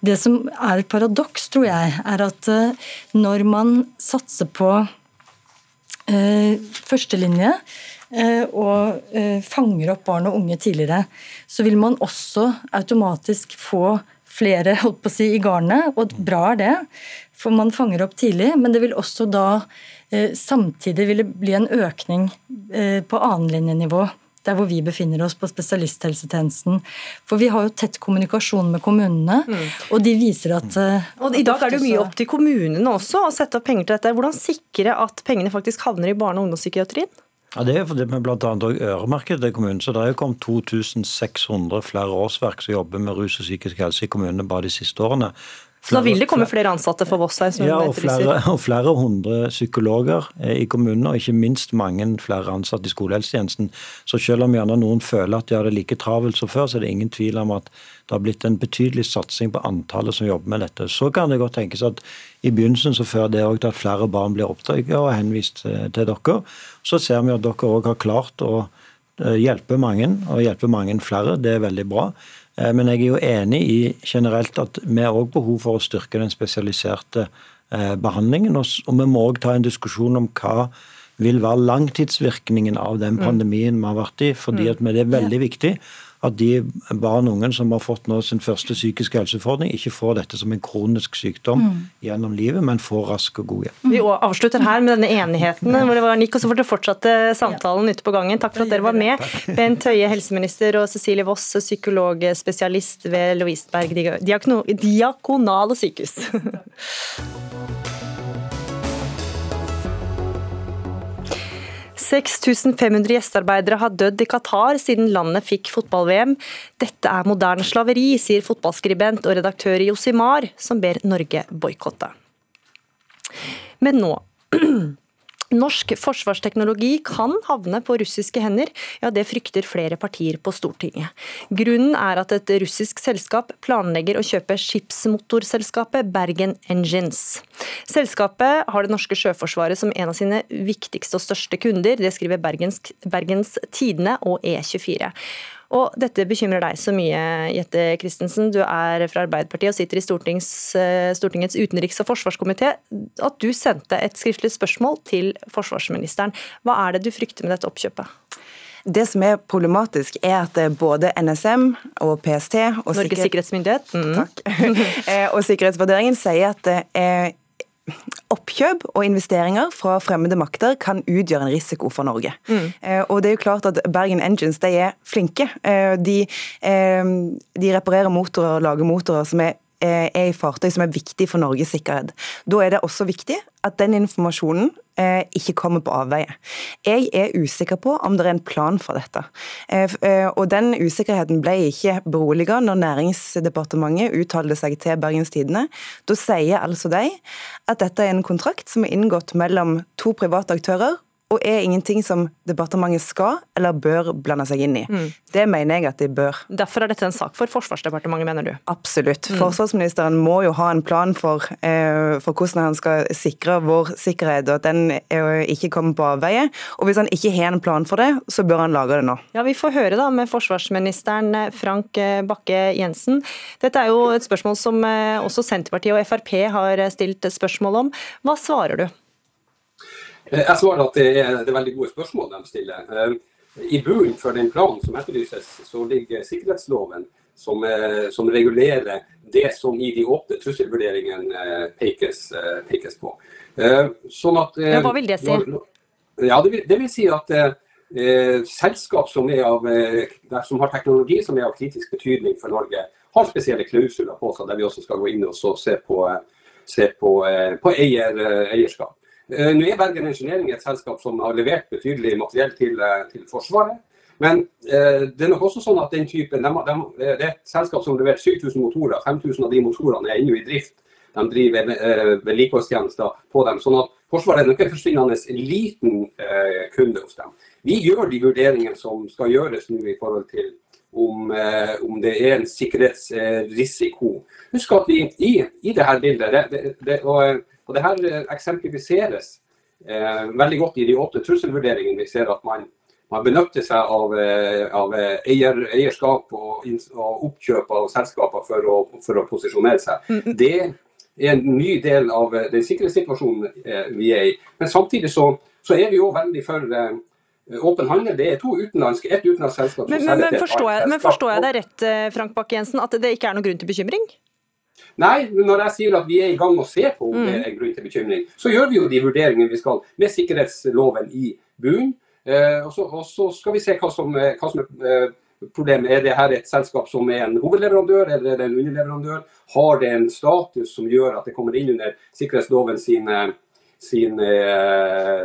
Det som er et paradoks, tror jeg, er at eh, når man satser på eh, førstelinje, og fanger opp barn og unge tidligere, så vil man også automatisk få flere holdt på å si, i garnet, og bra er det, for man fanger opp tidlig. Men det vil også da eh, samtidig vil bli en økning eh, på annenlinjenivå. Der hvor vi befinner oss på spesialisthelsetjenesten. For vi har jo tett kommunikasjon med kommunene, mm. og de viser at eh, Og I dag er det jo mye opp til kommunene også å sette opp penger til dette. Hvordan sikre at pengene faktisk havner i barne- og ungdomspsykiatrien? Ja, Det er fordi vi bl.a. øremerket til kommunen. Så det er jo kommet 2600 flere årsverk som jobber med rus og psykisk helse i kommunene bare de siste årene. Så da vil det komme flere ansatte for Vossheim? Ja, og flere, og flere hundre psykologer eh, i kommunene, og ikke minst mange flere ansatte i skolehelsetjenesten. Så selv om gjerne noen føler at de har det like travelt som før, så er det ingen tvil om at det har blitt en betydelig satsing på antallet som jobber med dette. Så kan det godt tenkes at i begynnelsen så fører det òg til at flere barn blir oppdaget og henvist eh, til dere. Så ser vi at dere òg har klart å eh, hjelpe mange, og hjelpe mange flere. Det er veldig bra. Eh, men jeg er jo enig i generelt at vi har òg behov for å styrke den spesialiserte eh, behandlingen. Og vi må òg ta en diskusjon om hva vil være langtidsvirkningen av den mm. pandemien vi har vært i. fordi mm. at det er veldig viktig at de barn og unge som har fått nå sin første psykiske helseutfordring, ikke får dette som en kronisk sykdom mm. gjennom livet, men får rask og god hjelp. Vi avslutter her med denne enigheten, hvor det var Nick, og så får dere fortsette samtalen ute på gangen. Takk for at dere var med. Bent Høie, helseminister, og Cecilie Voss, psykologspesialist ved Lovisenberg diakonale sykehus. 6500 gjestearbeidere har dødd i Qatar siden landet fikk fotball-VM. Dette er moderne slaveri, sier fotballskribent og redaktør Josimar, som ber Norge boikotte. Men nå Norsk forsvarsteknologi kan havne på russiske hender, ja det frykter flere partier på Stortinget. Grunnen er at et russisk selskap planlegger å kjøpe skipsmotorselskapet Bergen Engines. Selskapet har det norske sjøforsvaret som en av sine viktigste og største kunder, det skriver Bergens, Bergens Tidende og E24. Og dette bekymrer deg så mye, Jette Christensen. Du er fra Arbeiderpartiet og sitter i Stortings, eh, Stortingets utenriks- og forsvarskomité. At du sendte et skriftlig spørsmål til forsvarsministeren. Hva er det du frykter med dette oppkjøpet? Det som er problematisk, er at både NSM og PST og Norges sikkerhetsmyndighet mm. Takk. Eh, og sikkerhetsvurderingen sier at eh, oppkjøp og investeringer fra fremmede makter kan utgjøre en risiko for Norge. Mm. Eh, og det er jo klart at Bergen Engines de er flinke. Eh, de, eh, de reparerer motorer og lager motorer som er er i fartøy som er viktig for Norges sikkerhet. Da er det også viktig at den informasjonen eh, ikke kommer på avveie. Jeg er usikker på om det er en plan for dette. Eh, eh, og den usikkerheten ble ikke beroliget når Næringsdepartementet uttalte seg til Bergens Tidende. Da sier altså de at dette er en kontrakt som er inngått mellom to private aktører og er ingenting som departementet skal eller bør blande seg inn i. Mm. Det mener jeg at de bør. Derfor er dette en sak for Forsvarsdepartementet, mener du? Absolutt. Mm. Forsvarsministeren må jo ha en plan for, eh, for, hvordan han skal sikre vår sikkerhet, og at den eh, ikke kommer på avveie. Og hvis han ikke har en plan for det, så bør han lage det nå. Ja, Vi får høre da med forsvarsministeren eh, Frank eh, Bakke-Jensen. Dette er jo et spørsmål som også Senterpartiet og Frp har stilt spørsmål om. Hva svarer du? Eh, jeg svarer at det er, det er veldig gode spørsmål de stiller. Eh, I bunnen for den planen som etterlyses, så ligger sikkerhetsloven, som, som regulerer det som i de åpne trusselvurderingene eh, pekes, pekes, på. Sånn at, ja, hva vil det si? Ja, det vil, det vil si at eh, selskap som, av, som, har teknologi som er av kritisk betydning for Norge, har spesielle klausuler på seg, der vi også skal gå inn og se på, se på, på eier, eierskap. Eh, nå er Bergen Engineering et selskap som har levert betydelig materiell til, eh, til Forsvaret. Men eh, det er nok også sånn at den typen, de, de, det er et selskap som har levert 7000 motorer. 5000 av de motorene er ennå i drift. De driver eh, på dem. sånn at Forsvaret er nok en forsvinnende liten eh, kunde hos dem. Vi gjør de vurderingene som skal gjøres nå i forhold til om, eh, om det er en sikkerhetsrisiko. Husk at vi i, i det her bildet det, det, det, og, og det her eh, eksemplifiseres eh, veldig godt i de åtte trusselvurderingene. Vi ser at man, man benytter seg av, eh, av eier, eierskap og, og, oppkjøp av selskaper for å, for å posisjonere seg. Mm, mm. Det er en ny del av eh, den sikkerhetssituasjonen vi er i. Men samtidig så, så er vi jo veldig for åpen handel. Det er to utenlandske, et utenlandsk selskap men, men, men, forstår jeg, men forstår jeg deg rett, Frank Bakke-Jensen, at det ikke er noen grunn til bekymring? Nei, når jeg sier at vi er i gang med å se på om det mm. er grunn til bekymring, så gjør vi jo de vurderingene vi skal med sikkerhetsloven i bunnen. Eh, og, og, så skal vi se hva som, hva som er eh, problemet. Er det her et selskap som er en hovedleverandør, eller er det en underleverandør? Har det en status som gjør at det kommer inn under sikkerhetsloven sine, sine,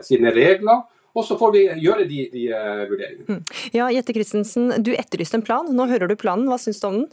sine regler? Og så får vi gjøre de, de uh, vurderingene. Mm. Ja, Jette Christensen, du etterlyste en plan. Nå hører du planen. Hva syns du om den?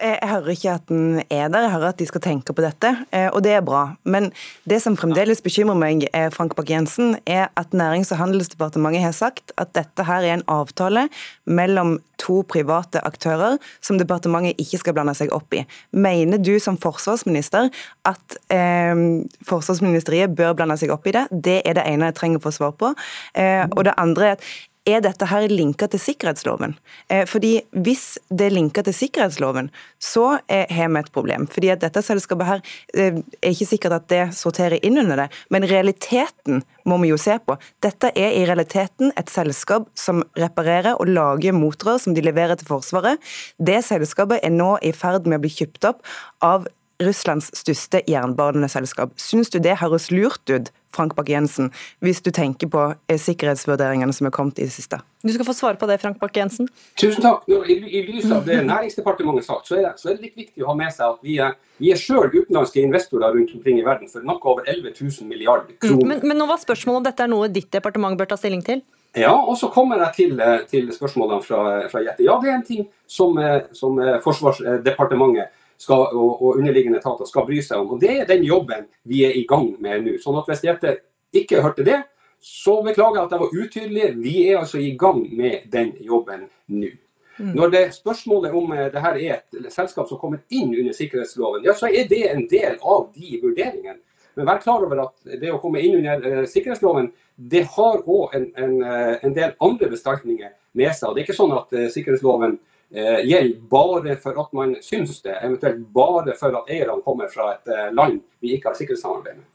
Jeg hører ikke at den er der, jeg hører at de skal tenke på dette, eh, og det er bra. Men det som fremdeles bekymrer meg, eh, Frank Bakke-Jensen, er at Nærings- og handelsdepartementet har sagt at dette her er en avtale mellom to private aktører som departementet ikke skal blande seg opp i. Mener du som forsvarsminister at eh, Forsvarsministeriet bør blande seg opp i det? Det er det ene jeg trenger å få svar på. Eh, og det andre er at er dette her linka til sikkerhetsloven? Eh, fordi Hvis det er linka til sikkerhetsloven, så har vi et problem. Fordi at dette selskapet her er ikke sikkert at det sorterer inn under det, men realiteten må vi jo se på. Dette er i realiteten et selskap som reparerer og lager motorer som de leverer til Forsvaret. Det selskapet er nå i ferd med å bli kjøpt opp av Russlands største jernbaneselskap. Syns du det høres lurt ut, Frank Bakke-Jensen, hvis du tenker på eh, sikkerhetsvurderingene som er kommet i det siste? Du skal få svare på det, Frank Bakke-Jensen. Tusen takk. I, I lys av det Næringsdepartementet har sagt, så er, det, så er det litt viktig å ha med seg at vi er, vi er selv utenlandske investorer rundt omkring i verden for noe over 11 000 milliarder kroner. Men, men nå var spørsmålet om dette er noe ditt departement bør ta stilling til? Ja, og så kommer jeg til, eh, til spørsmålene fra, fra Jette. Ja, det er en ting som, eh, som Forsvarsdepartementet skal, og, og, underliggende etater skal bry seg om. Og Det er den jobben vi er i gang med nå. Sånn at Hvis Jette ikke hørte det, så beklager jeg at jeg var utydelig. Vi er altså i gang med den jobben nå. Mm. Når det spørsmålet om eh, det her er et selskap som kommer inn under sikkerhetsloven, ja, så er det en del av de vurderingene. Men vær klar over at det å komme inn under uh, sikkerhetsloven, det har òg en, en, uh, en, del andre bestemtninger med seg. Det er ikke sånn at sikkerhetsloven eh, gjelder bare for at man syns det, eventuelt bare for at eierne kommer fra et eh, land vi ikke har sikkerhetssamarbeid med.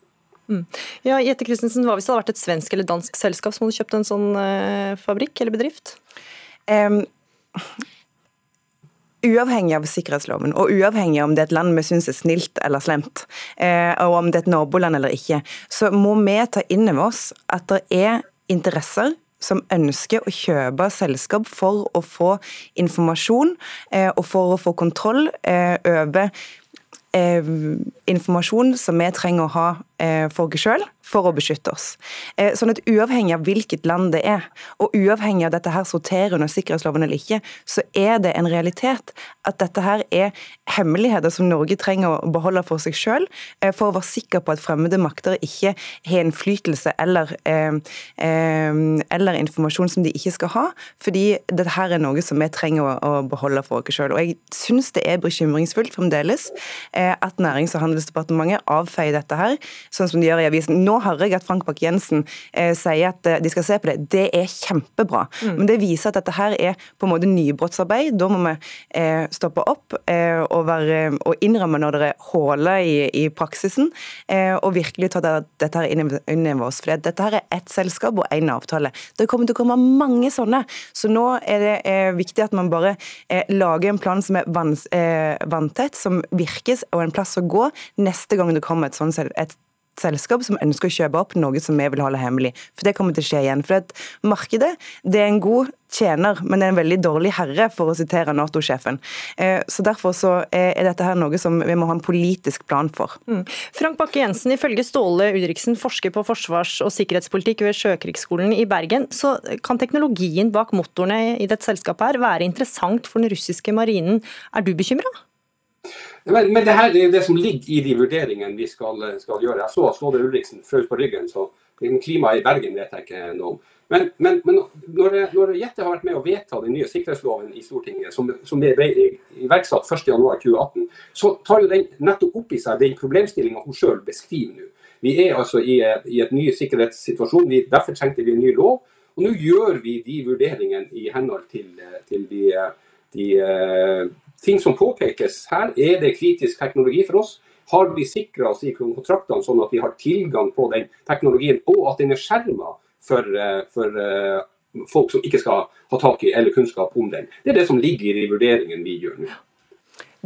Mm. Ja, Jette Christensen, Hva hvis det hadde vært et svensk eller dansk selskap som hadde kjøpt en sånn eh, fabrikk eller bedrift? Um, uavhengig av sikkerhetsloven, og uavhengig av om det er et land vi syns er snilt eller slemt, eh, og om det er et naboland eller ikke, så må vi ta inn over oss at det er interesser som ønsker å kjøpe selskap for å få informasjon eh, og for å få kontroll eh, over eh, informasjon som vi trenger å ha for oss sjøl for å beskytte oss. Eh, sånn at Uavhengig av hvilket land det er, og uavhengig av dette her sorterer under sikkerhetsloven eller ikke, så er det en realitet at dette her er hemmeligheter som Norge trenger å beholde for seg sjøl, eh, for å være sikker på at fremmede makter ikke har innflytelse eller, eh, eller informasjon som de ikke skal ha. Fordi dette her er noe som vi trenger å beholde for oss sjøl. Jeg syns det er bekymringsfullt fremdeles at Nærings- og handelsdepartementet avfeier dette her, sånn som de gjør i avisen. Nå hører jeg at Frank Bakke-Jensen eh, sier at eh, de skal se på det. Det er kjempebra. Mm. Men det viser at dette her er på en måte nybrottsarbeid. Da må vi eh, stoppe opp eh, og, være, og, innrømme når det er huller i, i, praksisen, eh, og virkelig ta det, dette her inn, inn over oss. For dette her er ett selskap og én avtale. Det kommer til å komme mange sånne. Så nå er det eh, viktig at man bare lager en plan som er vanntett, som virkes, og en plass å gå neste gang det kommer et sånt et selskap som ønsker å kjøpe opp noe som vi vil holde hemmelig. For det kommer til å skje igjen. For at markedet det er en god tjener, men det er en veldig dårlig herre, for å sitere Nato-sjefen. Eh, så Derfor så er dette her noe som vi må ha en politisk plan for. Mm. Frank Bakke-Jensen, ifølge Ståle Udriksen, forsker på forsvars- og sikkerhetspolitikk ved Sjøkrigsskolen i Bergen, så kan teknologien bak motorene i dette selskapet her være interessant for den russiske marinen. Er du bekymra? Men, men det her er det som ligger i de vurderingene vi skal, skal gjøre. Jeg så Ståle Ulriksen frøs på ryggen, så klimaet i Bergen vet jeg ikke noe om. Men, men, men når, når Jette har vært med å vedta den nye sikkerhetsloven i Stortinget, som, som ble iverksatt 1.1.2018, så tar jo den nettopp opp i seg den problemstillinga hun sjøl beskriver nå. Vi er altså i, i et ny sikkerhetssituasjon, vi, derfor trengte vi en ny lov. Og nå gjør vi de vurderingene i henhold til, til de, de ting som påpekes. Her er det kritisk teknologi for oss. Har vi sikra oss i kontraktene sånn at vi har tilgang på den teknologien, og at den er skjerma for, eh, for uh, folk som ikke skal ha tak i eller kunnskap om den. Det er det som ligger i de vurderingene vi gjør nå.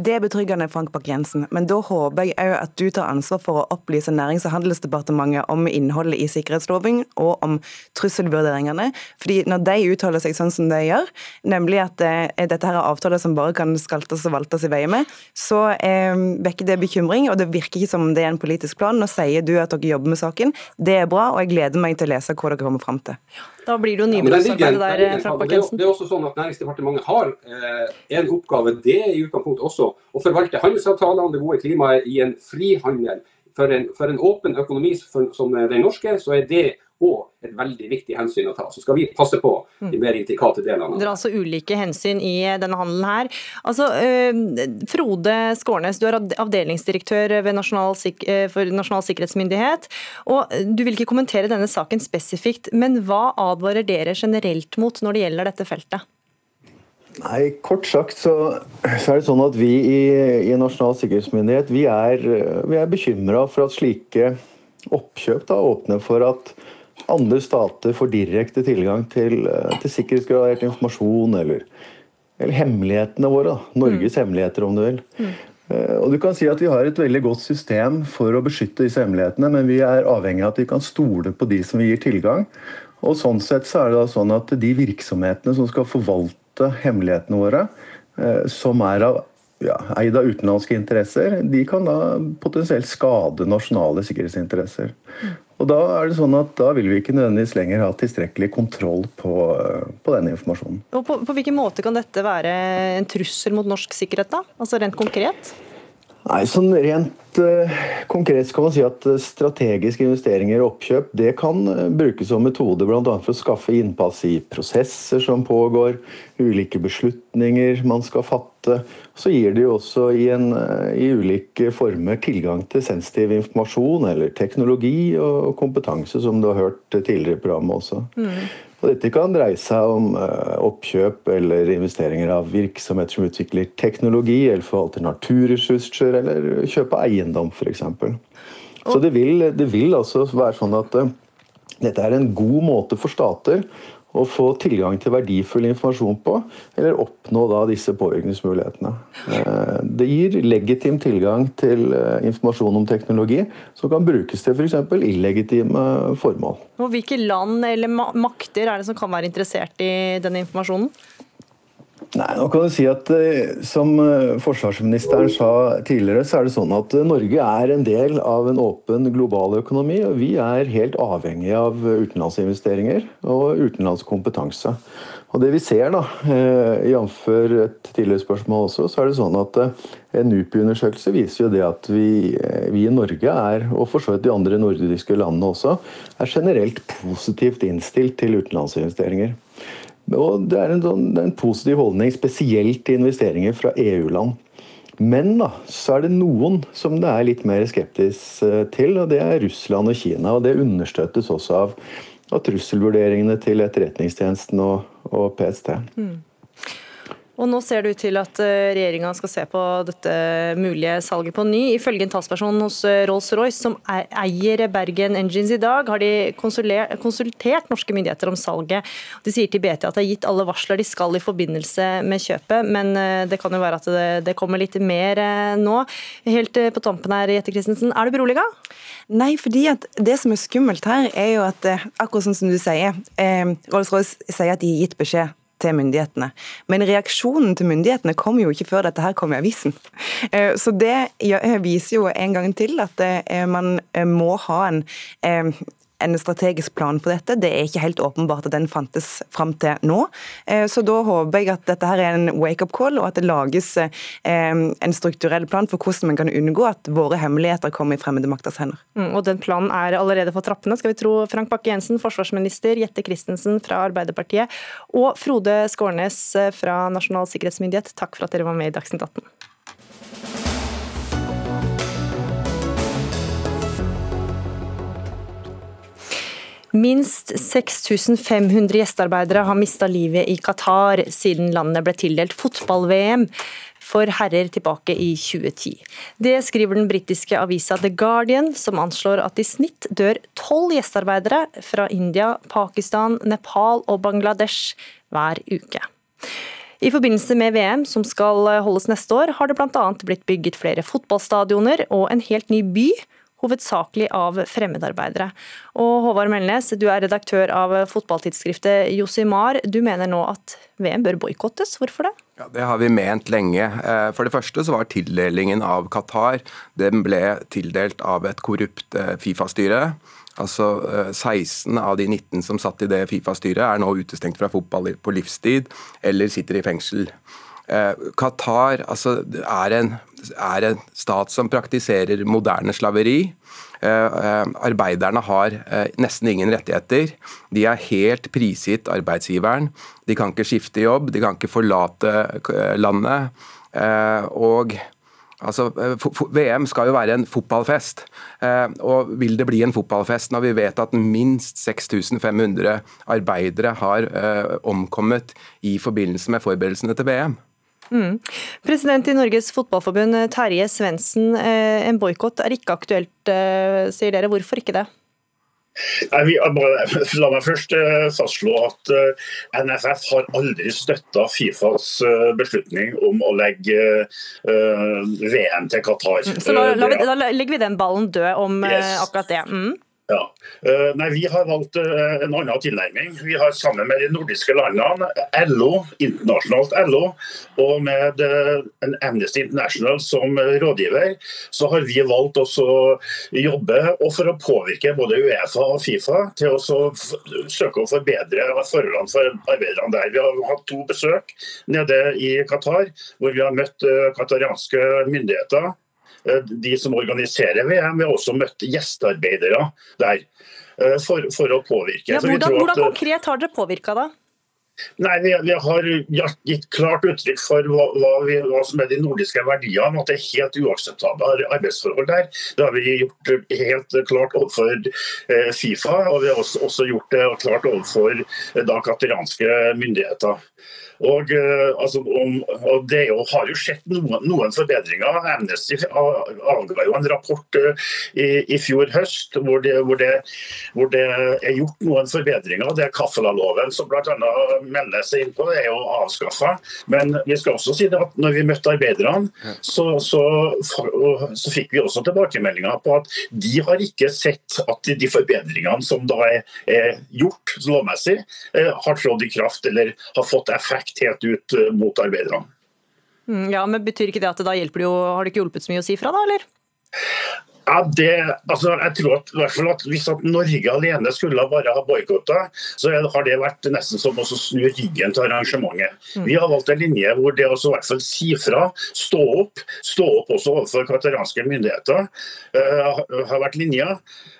Det er betryggende, Frank Bakke-Jensen, men da håper jeg òg at du tar ansvar for å opplyse Nærings- og handelsdepartementet om innholdet i sikkerhetsloven og om trusselvurderingene. Fordi når de uttaler seg sånn som de gjør, nemlig at eh, dette her er avtaler som bare kan skaltes og valtes i vei med, så eh, vekker det bekymring, og det virker ikke som det er en politisk plan. Nå sier du at dere jobber med saken. Det er bra, og jeg gleder meg til å lese hva dere kommer fram til. Da blir det jo nybrottsarbeid ja, der, Bakke-Jensen. Det, er også sånn at Næringsdepartementet har eh, en oppgave, det er i utgangspunktet også å forvalte handelsavtalene det gode klimaet i en frihandel. For en, for en åpen økonomi som den norske, så er det og et veldig viktig hensyn å ta. Så skal vi passe på de mer intrikate delene. Dere har altså ulike hensyn i denne handelen her. Altså, eh, Frode Skårnes, du er avdelingsdirektør Nasjonal eh, for Nasjonal sikkerhetsmyndighet. og Du vil ikke kommentere denne saken spesifikt, men hva advarer dere generelt mot når det gjelder dette feltet? Nei, Kort sagt så, så, er det sånn at vi i, i Nasjonal sikkerhetsmyndighet vi er, vi er bekymra for at slike oppkjøp da, åpner for at andre stater får direkte tilgang til, til sikkerhetsgradert informasjon eller, eller, hemmelighetene våre. Da. Norges mm. hemmeligheter, om du vil. Mm. Eh, og du kan si at Vi har et veldig godt system for å beskytte disse hemmelighetene, men vi er avhengig av at vi kan stole på de som vi gir tilgang. Og sånn sett så er det da sånn at De virksomhetene som skal forvalte hemmelighetene våre, eh, som er av ja, eid av utenlandske interesser, de kan da potensielt skade nasjonale sikkerhetsinteresser. Og Da er det sånn at da vil vi ikke nødvendigvis lenger ha tilstrekkelig kontroll på, på den informasjonen. Og på, på hvilken måte kan dette være en trussel mot norsk sikkerhet, da? Altså rent konkret? Nei, sånn Rent uh, konkret kan man si at uh, strategiske investeringer og oppkjøp det kan uh, brukes som metode bl.a. for å skaffe innpass i prosesser som pågår, ulike beslutninger man skal fatte. Så gir det jo også i, en, i ulike former tilgang til sensitiv informasjon eller teknologi og kompetanse, som du har hørt tidligere i programmet også. Mm. Og dette kan dreie seg om eh, oppkjøp eller investeringer av virksomheter som utvikler teknologi, eller forvalter naturressurser, eller kjøpe eiendom f.eks. Så det vil, det vil altså være sånn at uh, dette er en god måte for stater å få tilgang til verdifull informasjon på, eller oppnå da disse påvirkningsmulighetene. Eh, det gir legitim tilgang til eh, informasjon om teknologi som kan brukes til f.eks. illegitime formål. Og hvilke land eller makter er det som kan være interessert i denne informasjonen? Nei, nå kan du si at eh, Som eh, forsvarsministeren sa tidligere, så er det sånn at eh, Norge er en del av en åpen global økonomi. og Vi er helt avhengig av utenlandsinvesteringer og utenlandsk kompetanse. Og det vi ser, da, jf. et tidligere spørsmål også, så er det sånn at en NUPI-undersøkelse viser jo det at vi, vi, i Norge er, og for så vidt de andre nordiske landene også, er generelt positivt innstilt til utenlandsinvesteringer. Og det er en, sånn, det er en positiv holdning, spesielt til investeringer fra EU-land. Men da, så er det noen som det er litt mer skeptisk eh, til, og det er Russland og Kina. og Det understøttes også av, av trusselvurderingene til Etterretningstjenesten og, og PST. Mm. Og Nå ser det ut til at eh, regjeringa skal se på dette mulige salget på ny. Ifølge en talsperson hos eh, Rolls-Royce, som eier Bergen Engines i dag, har de konsultert norske myndigheter om salget. De sier til BT at det er gitt alle varsler de skal i forbindelse med kjøpet, men eh, det kan jo være at det, det kommer litt mer nå. Helt på tampen her, Jette Christensen, er du beroliga? Nei, fordi at det som er skummelt her, er jo at akkurat sånn som du sier, Rolls-Royce sier at de har gitt beskjed til myndighetene. Men reaksjonen til myndighetene kom jo ikke før dette her kom i avisen. Eh, så det viser jo en gang til at eh, man eh, må ha en en strategisk plan for dette. Det er ikke helt åpenbart at den fantes fram til nå. Eh, så da håper jeg at dette her er en wake-up call, og at det lages eh, en strukturell plan for hvordan man kan unngå at våre hemmeligheter kommer i fremmede makters hender. Mm, og Den planen er allerede på trappene, skal vi tro Frank Bakke-Jensen, forsvarsminister, Jette Christensen fra Arbeiderpartiet og Frode Skårnes eh, fra Nasjonal sikkerhetsmyndighet. Takk for at dere var med i Dagsnytt 18. Minst 6500 gjestearbeidere har mista livet i Qatar siden landet ble tildelt fotball-VM for herrer tilbake i 2010. Det skriver den britiske avisa The Guardian, som anslår at i snitt dør tolv gjestearbeidere fra India, Pakistan, Nepal og Bangladesh hver uke. I forbindelse med VM, som skal holdes neste år, har det bl.a. blitt bygget flere fotballstadioner og en helt ny by hovedsakelig av fremmedarbeidere. Og Håvard Melnes, du er redaktør av fotballtidsskriftet Josimar. Du mener nå at VM bør boikottes. Hvorfor det? Ja, Det har vi ment lenge. Eh, for det første så var tildelingen av Qatar den ble tildelt av et korrupt eh, Fifa-styre. Altså 16 eh, av de 19 som satt i det Fifa-styret er nå utestengt fra fotball på livstid eller sitter i fengsel. Qatar altså, er, en, er en stat som praktiserer moderne slaveri. Arbeiderne har nesten ingen rettigheter. De er helt prisgitt arbeidsgiveren. De kan ikke skifte jobb, de kan ikke forlate landet. Og Altså, eh, VM skal jo være en fotballfest. Eh, og Vil det bli en fotballfest når vi vet at minst 6500 arbeidere har eh, omkommet i forbindelse med forberedelsene til VM? Mm. President i Norges Fotballforbund Terje Svendsen, en boikott er ikke aktuelt, sier dere. Hvorfor ikke det? Nei, vi, la meg først uh, fastslå at eh, NFF har aldri støtta Fifas beslutning om å legge VM til Qatar. Så la, la, da legger vi den ballen død om yes. akkurat det. Mm. Ja. Eh, nei, Vi har valgt eh, en annen tilnærming. Vi har sammen med de nordiske landene, LO, internasjonalt LO, og med en Amnesty International som rådgiver, så har vi valgt å jobbe og for å påvirke både Uefa og Fifa til å søke å forbedre forholdene for arbeiderne der. Vi har hatt to besøk nede i Qatar, hvor vi har møtt qatarianske myndigheter Eh, de som organiserer VM, vi har også møtt gjestearbeidere der eh, for, for å påvirke. Ja, hvordan, hvordan, eh, konkret har dere påvirka da? Nei, vi, vi, har gitt klart uttrykk for hva, hva, vi, hva, som er de nordiske verdiene. At det er helt uakseptable arbeidsforhold der. Det har vi gjort helt klart overfor eh, Fifa, og vi har også, også gjort det klart overfor eh, da katalanske myndigheter. Og, uh, altså, om, og Det jo, har jo skjedd noen, noen forbedringer. Amnesty avga jo en rapport uh, i, i, fjor høst hvor det, hvor, det, hvor det, er gjort noen forbedringer. Det er Kaffela-loven som bl.a. melder seg inn på, er jo avskaffa. Men vi skal også si at når vi møtte arbeiderne, så, så, så fikk vi også tilbakemeldinger på at de har ikke sett at de forbedringene som da er, er gjort lovmessig, uh, har trådt i kraft eller har fått effekt helt ut eh, mot arbeiderne. Mm, ja, men Betyr ikke det at det da hjelper det jo, har det ikke hjulpet så mye å si fra, da, eller? Ja, det, altså, jeg tror at, at Hvis at Norge alene skulle bare ha boikotta, så har det vært nesten som å snu ryggen til arrangementet. Mm. Vi har valgt en linje hvor det også i hvert fall si fra, stå opp, stå opp også overfor kataranske myndigheter, uh, har vært linja.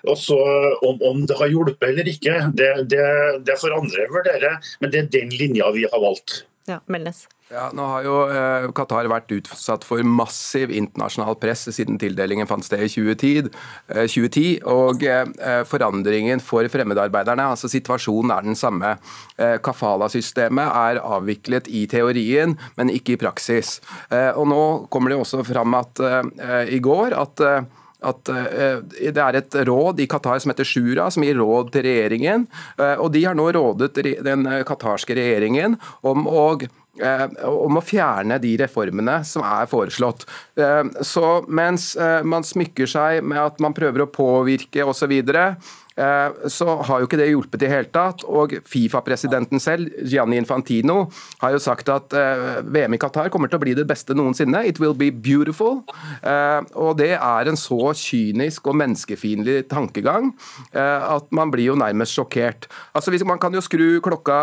Og så om, om, det har hjulpet eller ikke, det, det, det får andre vurdere, men det er den linja vi har valgt. Ja, Melnes. Ja, nå har jo eh, Qatar vært utsatt for massiv internasjonal press siden tildelingen fant sted i 2010. Eh, 2010 og eh, forandringen for fremmedarbeiderne, altså situasjonen er den samme. Eh, Kafala-systemet er avviklet i teorien, men ikke i praksis. Eh, og Nå kommer det også fram at eh, i går at at Det er et råd i Qatar som heter Shura, som gir råd til regjeringen. og De har nå rådet den qatarske regjeringen om å Eh, om å fjerne de reformene som er foreslått. Eh, så mens eh, man smykker seg med at man prøver å påvirke osv., Eh, så har jo ikke det hjulpet i det hele tatt. Og Fifa-presidenten selv, Gianni Infantino, har jo sagt at eh, VM i Qatar kommer til å bli det beste noensinne. It will be beautiful. Eh, og det er en så kynisk og menneskefiendtlig tankegang at man blir jo nærmest sjokkert. Altså Man kan jo skru klokka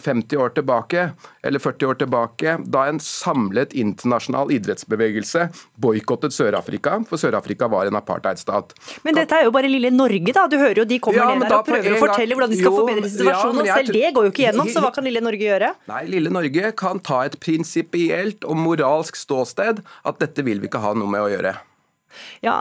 50 år tilbake, eller 40 år tilbake, da en samlet internasjonal idrettsbevegelse boikottet Sør-Afrika, for Sør-Afrika var en apartheidstat. Men dette er jo bare lille Norge, da. Du hører jo de kommer ja, ned der og prøver å fortelle hvordan de skal jo, forbedre situasjonen. Ja, selv det går jo ikke gjennom, så hva kan lille Norge gjøre? Nei, lille Norge kan ta et prinsipielt og moralsk ståsted at dette vil vi ikke ha noe med å gjøre. Ja,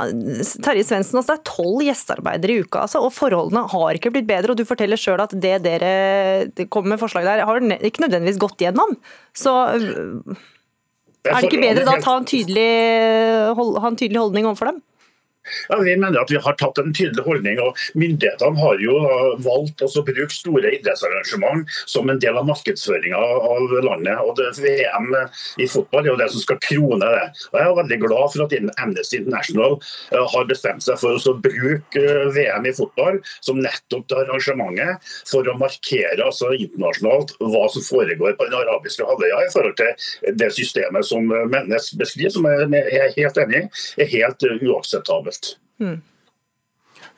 Terje Svendsen, altså, det er tolv gjestearbeidere i uka, altså, og forholdene har ikke blitt bedre. og Du forteller sjøl at det dere kommer med forslag der, har ikke nødvendigvis gått gjennom. Så er det ikke bedre da å ta en tydelig, ha en tydelig holdning overfor dem? Ja, Vi mener at vi har tatt en tydelig holdning. og Myndighetene har jo valgt å bruke store idrettsarrangement som en del av markedsføringa av landet. og det VM i fotball er jo det som skal krone det. Og Jeg er veldig glad for at Amnesty International eh, har bestemt seg for å bruke eh, VM i fotball som nettopp det arrangementet for å markere altså internasjonalt hva som foregår på den arabiske halvøya i forhold til det systemet som Mennes beskriver, som jeg er helt enig i, er helt uakseptabelt. Mm.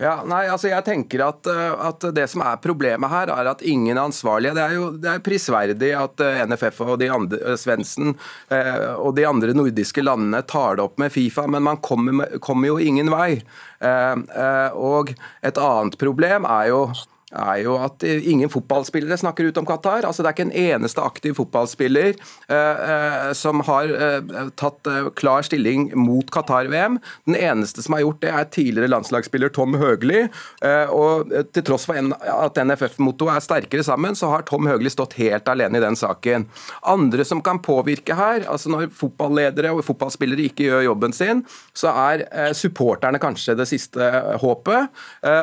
Ja, nei, altså jeg tenker at, eh, at, Det som er problemet her, er at ingen ansvarlige Det er jo det er prisverdig at eh, NFF og de andre, eh, Svendsen og de andre nordiske landene tar det opp med Fifa, men man kommer, kommer jo ingen vei. Og et annet problem er jo er jo at ingen fotballspillere snakker ut om Qatar. Altså, det er ikke en eneste aktiv fotballspiller eh, eh som har eh, tatt eh, klar stilling mot Qatar-VM. Den eneste som har gjort det, er tidligere landslagsspiller Tom Høgli. Eh, og til tross for at NFF-mottoet er sterkere sammen, så har Tom Høgli stått helt alene i den saken. Andre som kan påvirke her, altså når fotballedere og fotballspillere ikke gjør jobben sin, så er eh, supporterne kanskje det siste håpet.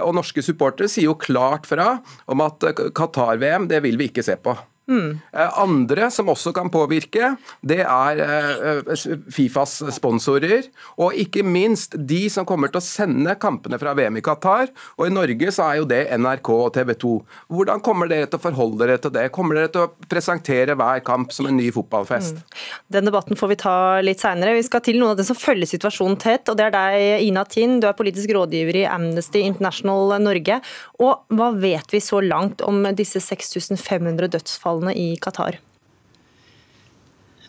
og norske supportere sier jo klart fra fra om at Qatar-VM det vil vi ikke se på. Mm. Andre som også kan påvirke, det er eh, Fifas sponsorer. Og ikke minst de som kommer til å sende kampene fra VM i Qatar. Og i Norge så er jo det NRK og TV 2. Hvordan kommer dere til å forholde dere til det? Kommer dere til å presentere hver kamp som en ny fotballfest? Mm. Den debatten får vi ta litt seinere. Vi skal til noen av dem som følger situasjonen tett. og Det er deg, Ina Tind. Du er politisk rådgiver i Amnesty International Norge. Og hva vet vi så langt om disse 6500 dødsfallene? Dødsfallene i Qatar?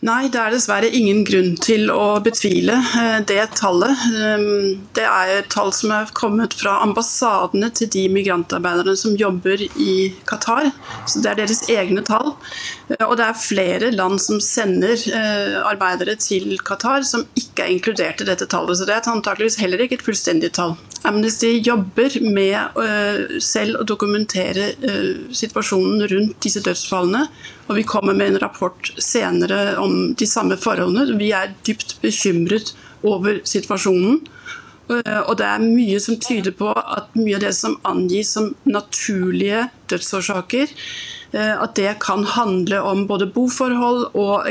Nei, det er dessverre ingen grunn til å betvile eh, det tallet. Ehm, det er et tall som er kommet fra ambassadene til de migrantarbeiderne som jobber i Qatar. Så Det er deres egne tall. Eh, og det er flere land som sender eh, arbeidere til Qatar som ikke er inkludert i dette tallet. Så det er antakeligvis heller ikke et fullstendig tall. Amnesty jobber med selv å dokumentere situasjonen rundt disse dødsfallene. Og vi kommer med en rapport senere om de samme forholdene. Vi er dypt bekymret over situasjonen. Eh, og det er mye som tyder på at mye av det som angis som naturlige dødsårsaker, at det kan handle om både boforhold og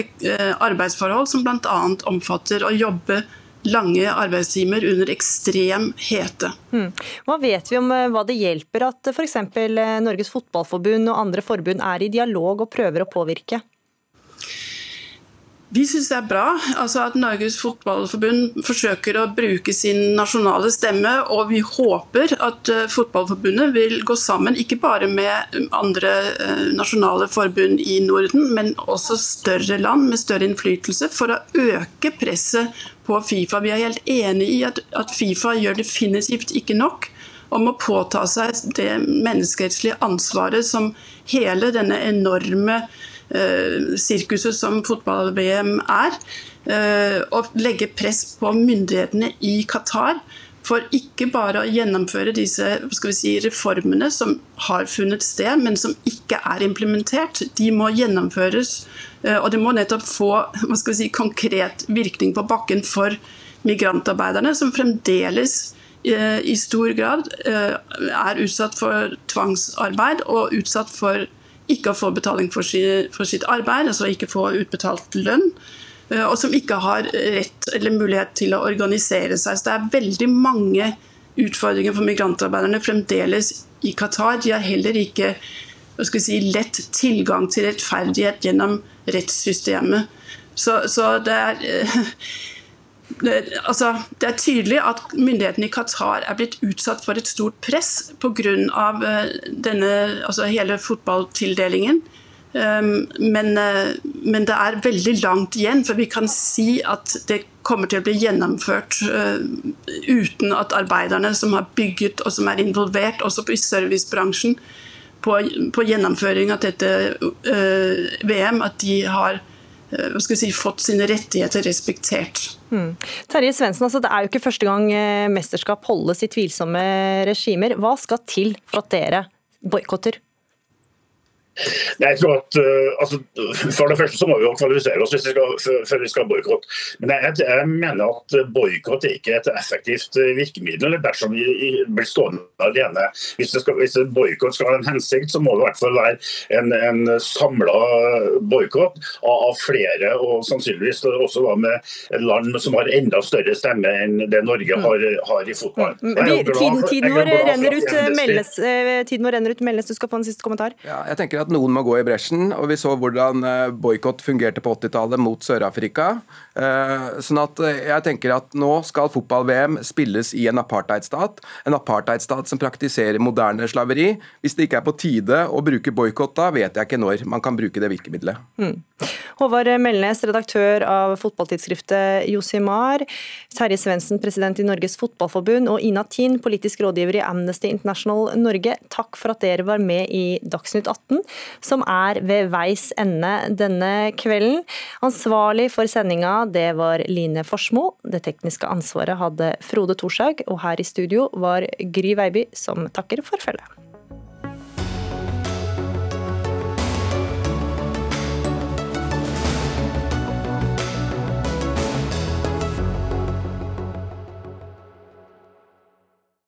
arbeidsforhold, som bl.a. omfatter å jobbe lange arbeidstimer under ekstrem hete. Hmm. Hva vet vi om eh, hva det hjelper at f.eks. Eh, Norges Fotballforbund og andre forbund er i dialog og prøver å påvirke? Vi syns det er bra altså at Norges Fotballforbund forsøker å bruke sin nasjonale stemme, og vi håper at eh, Fotballforbundet vil gå sammen, ikke bare med andre eh, nasjonale forbund i Norden, men også større land med større innflytelse, for å øke presset på Fifa. Vi er helt enig i at, at Fifa gjør definitivt ikke nok om å påta seg det menneskerettslige ansvaret som hele denne enorme Eh, sirkuset som fotball-VM er, og eh, legge press på myndighetene i Qatar for ikke bare å gjennomføre disse si, reformene som har funnet sted, men som ikke er implementert. De må gjennomføres, og det må nettopp få si, konkret virkning på bakken for migrantarbeiderne, som fremdeles i stor grad er utsatt for tvangsarbeid og utsatt for ikke å få betaling for, sitt arbeid, altså ikke få utbetalt lønn. Eh, og som ikke har rett eller mulighet til å organisere seg. Så det er veldig mange utfordringer for migrantarbeiderne fremdeles i Qatar. De har heller ikke si, lett tilgang til rettferdighet gjennom rettssystemet. Så, så det er det, altså, det er tydelig at myndighetene i Qatar er blitt utsatt for et stort press pga. Uh, denne, altså hele fotballtildelingen. Um, men, uh, men, det er veldig langt igjen, for vi kan si at det kommer til å bli gjennomført uten at arbeiderne som har bygget og som er involvert også i servicebransjen på, på gjennomføring av dette uh, VM, at de har uh, si, fått sine rettigheter respektert. Mm. Terje Svendsen, altså, det er jo ikke første gang eh, mesterskap holdes i tvilsomme regimer. Hva skal til for at dere boikotter? Jeg tror at uh, altså, For det første så må vi jo kvalifisere oss hvis vi skal, før vi skal boikotte. Men jeg, jeg, mener at boikott er ikke et effektivt eh, virkemiddel dersom vi blir stående alene. Hvis, det skal, hvis boikott skal ha en hensikt, så må det i hvert fall være en, en samla boikott av, av, flere, og sannsynligvis også da med land som har enda større stemme enn det Norge mm. har, har i fotball. Mm. Tiden, tiden, vår renner ut, meldes, tiden vår renner ut meldes. Du skal få en siste kommentar. Ja, jeg tenker at noen må gå i bresjen. og Vi så hvordan eh, boikott fungerte på 80-tallet mot Sør-Afrika. Eh, sånn at jeg tenker at Nå skal fotball-VM spilles i en apartheidstat. En apartheidstat som praktiserer moderne slaveri. Hvis det ikke er på tide å bruke boikott da, vet jeg ikke når man kan bruke det virkemidlet. Mm. Håvard Melnes, redaktør av fotballtidsskriftet Josimar. Terje Svendsen, president i Norges Fotballforbund. Og Ina Tin, politisk rådgiver i Amnesty International Norge. Takk for at dere var med i Dagsnytt 18, som er ved veis ende denne kvelden. Ansvarlig for sendinga det var Line Forsmo. Det tekniske ansvaret hadde Frode Thorshaug. Og her i studio var Gry Veiby, som takker for følget.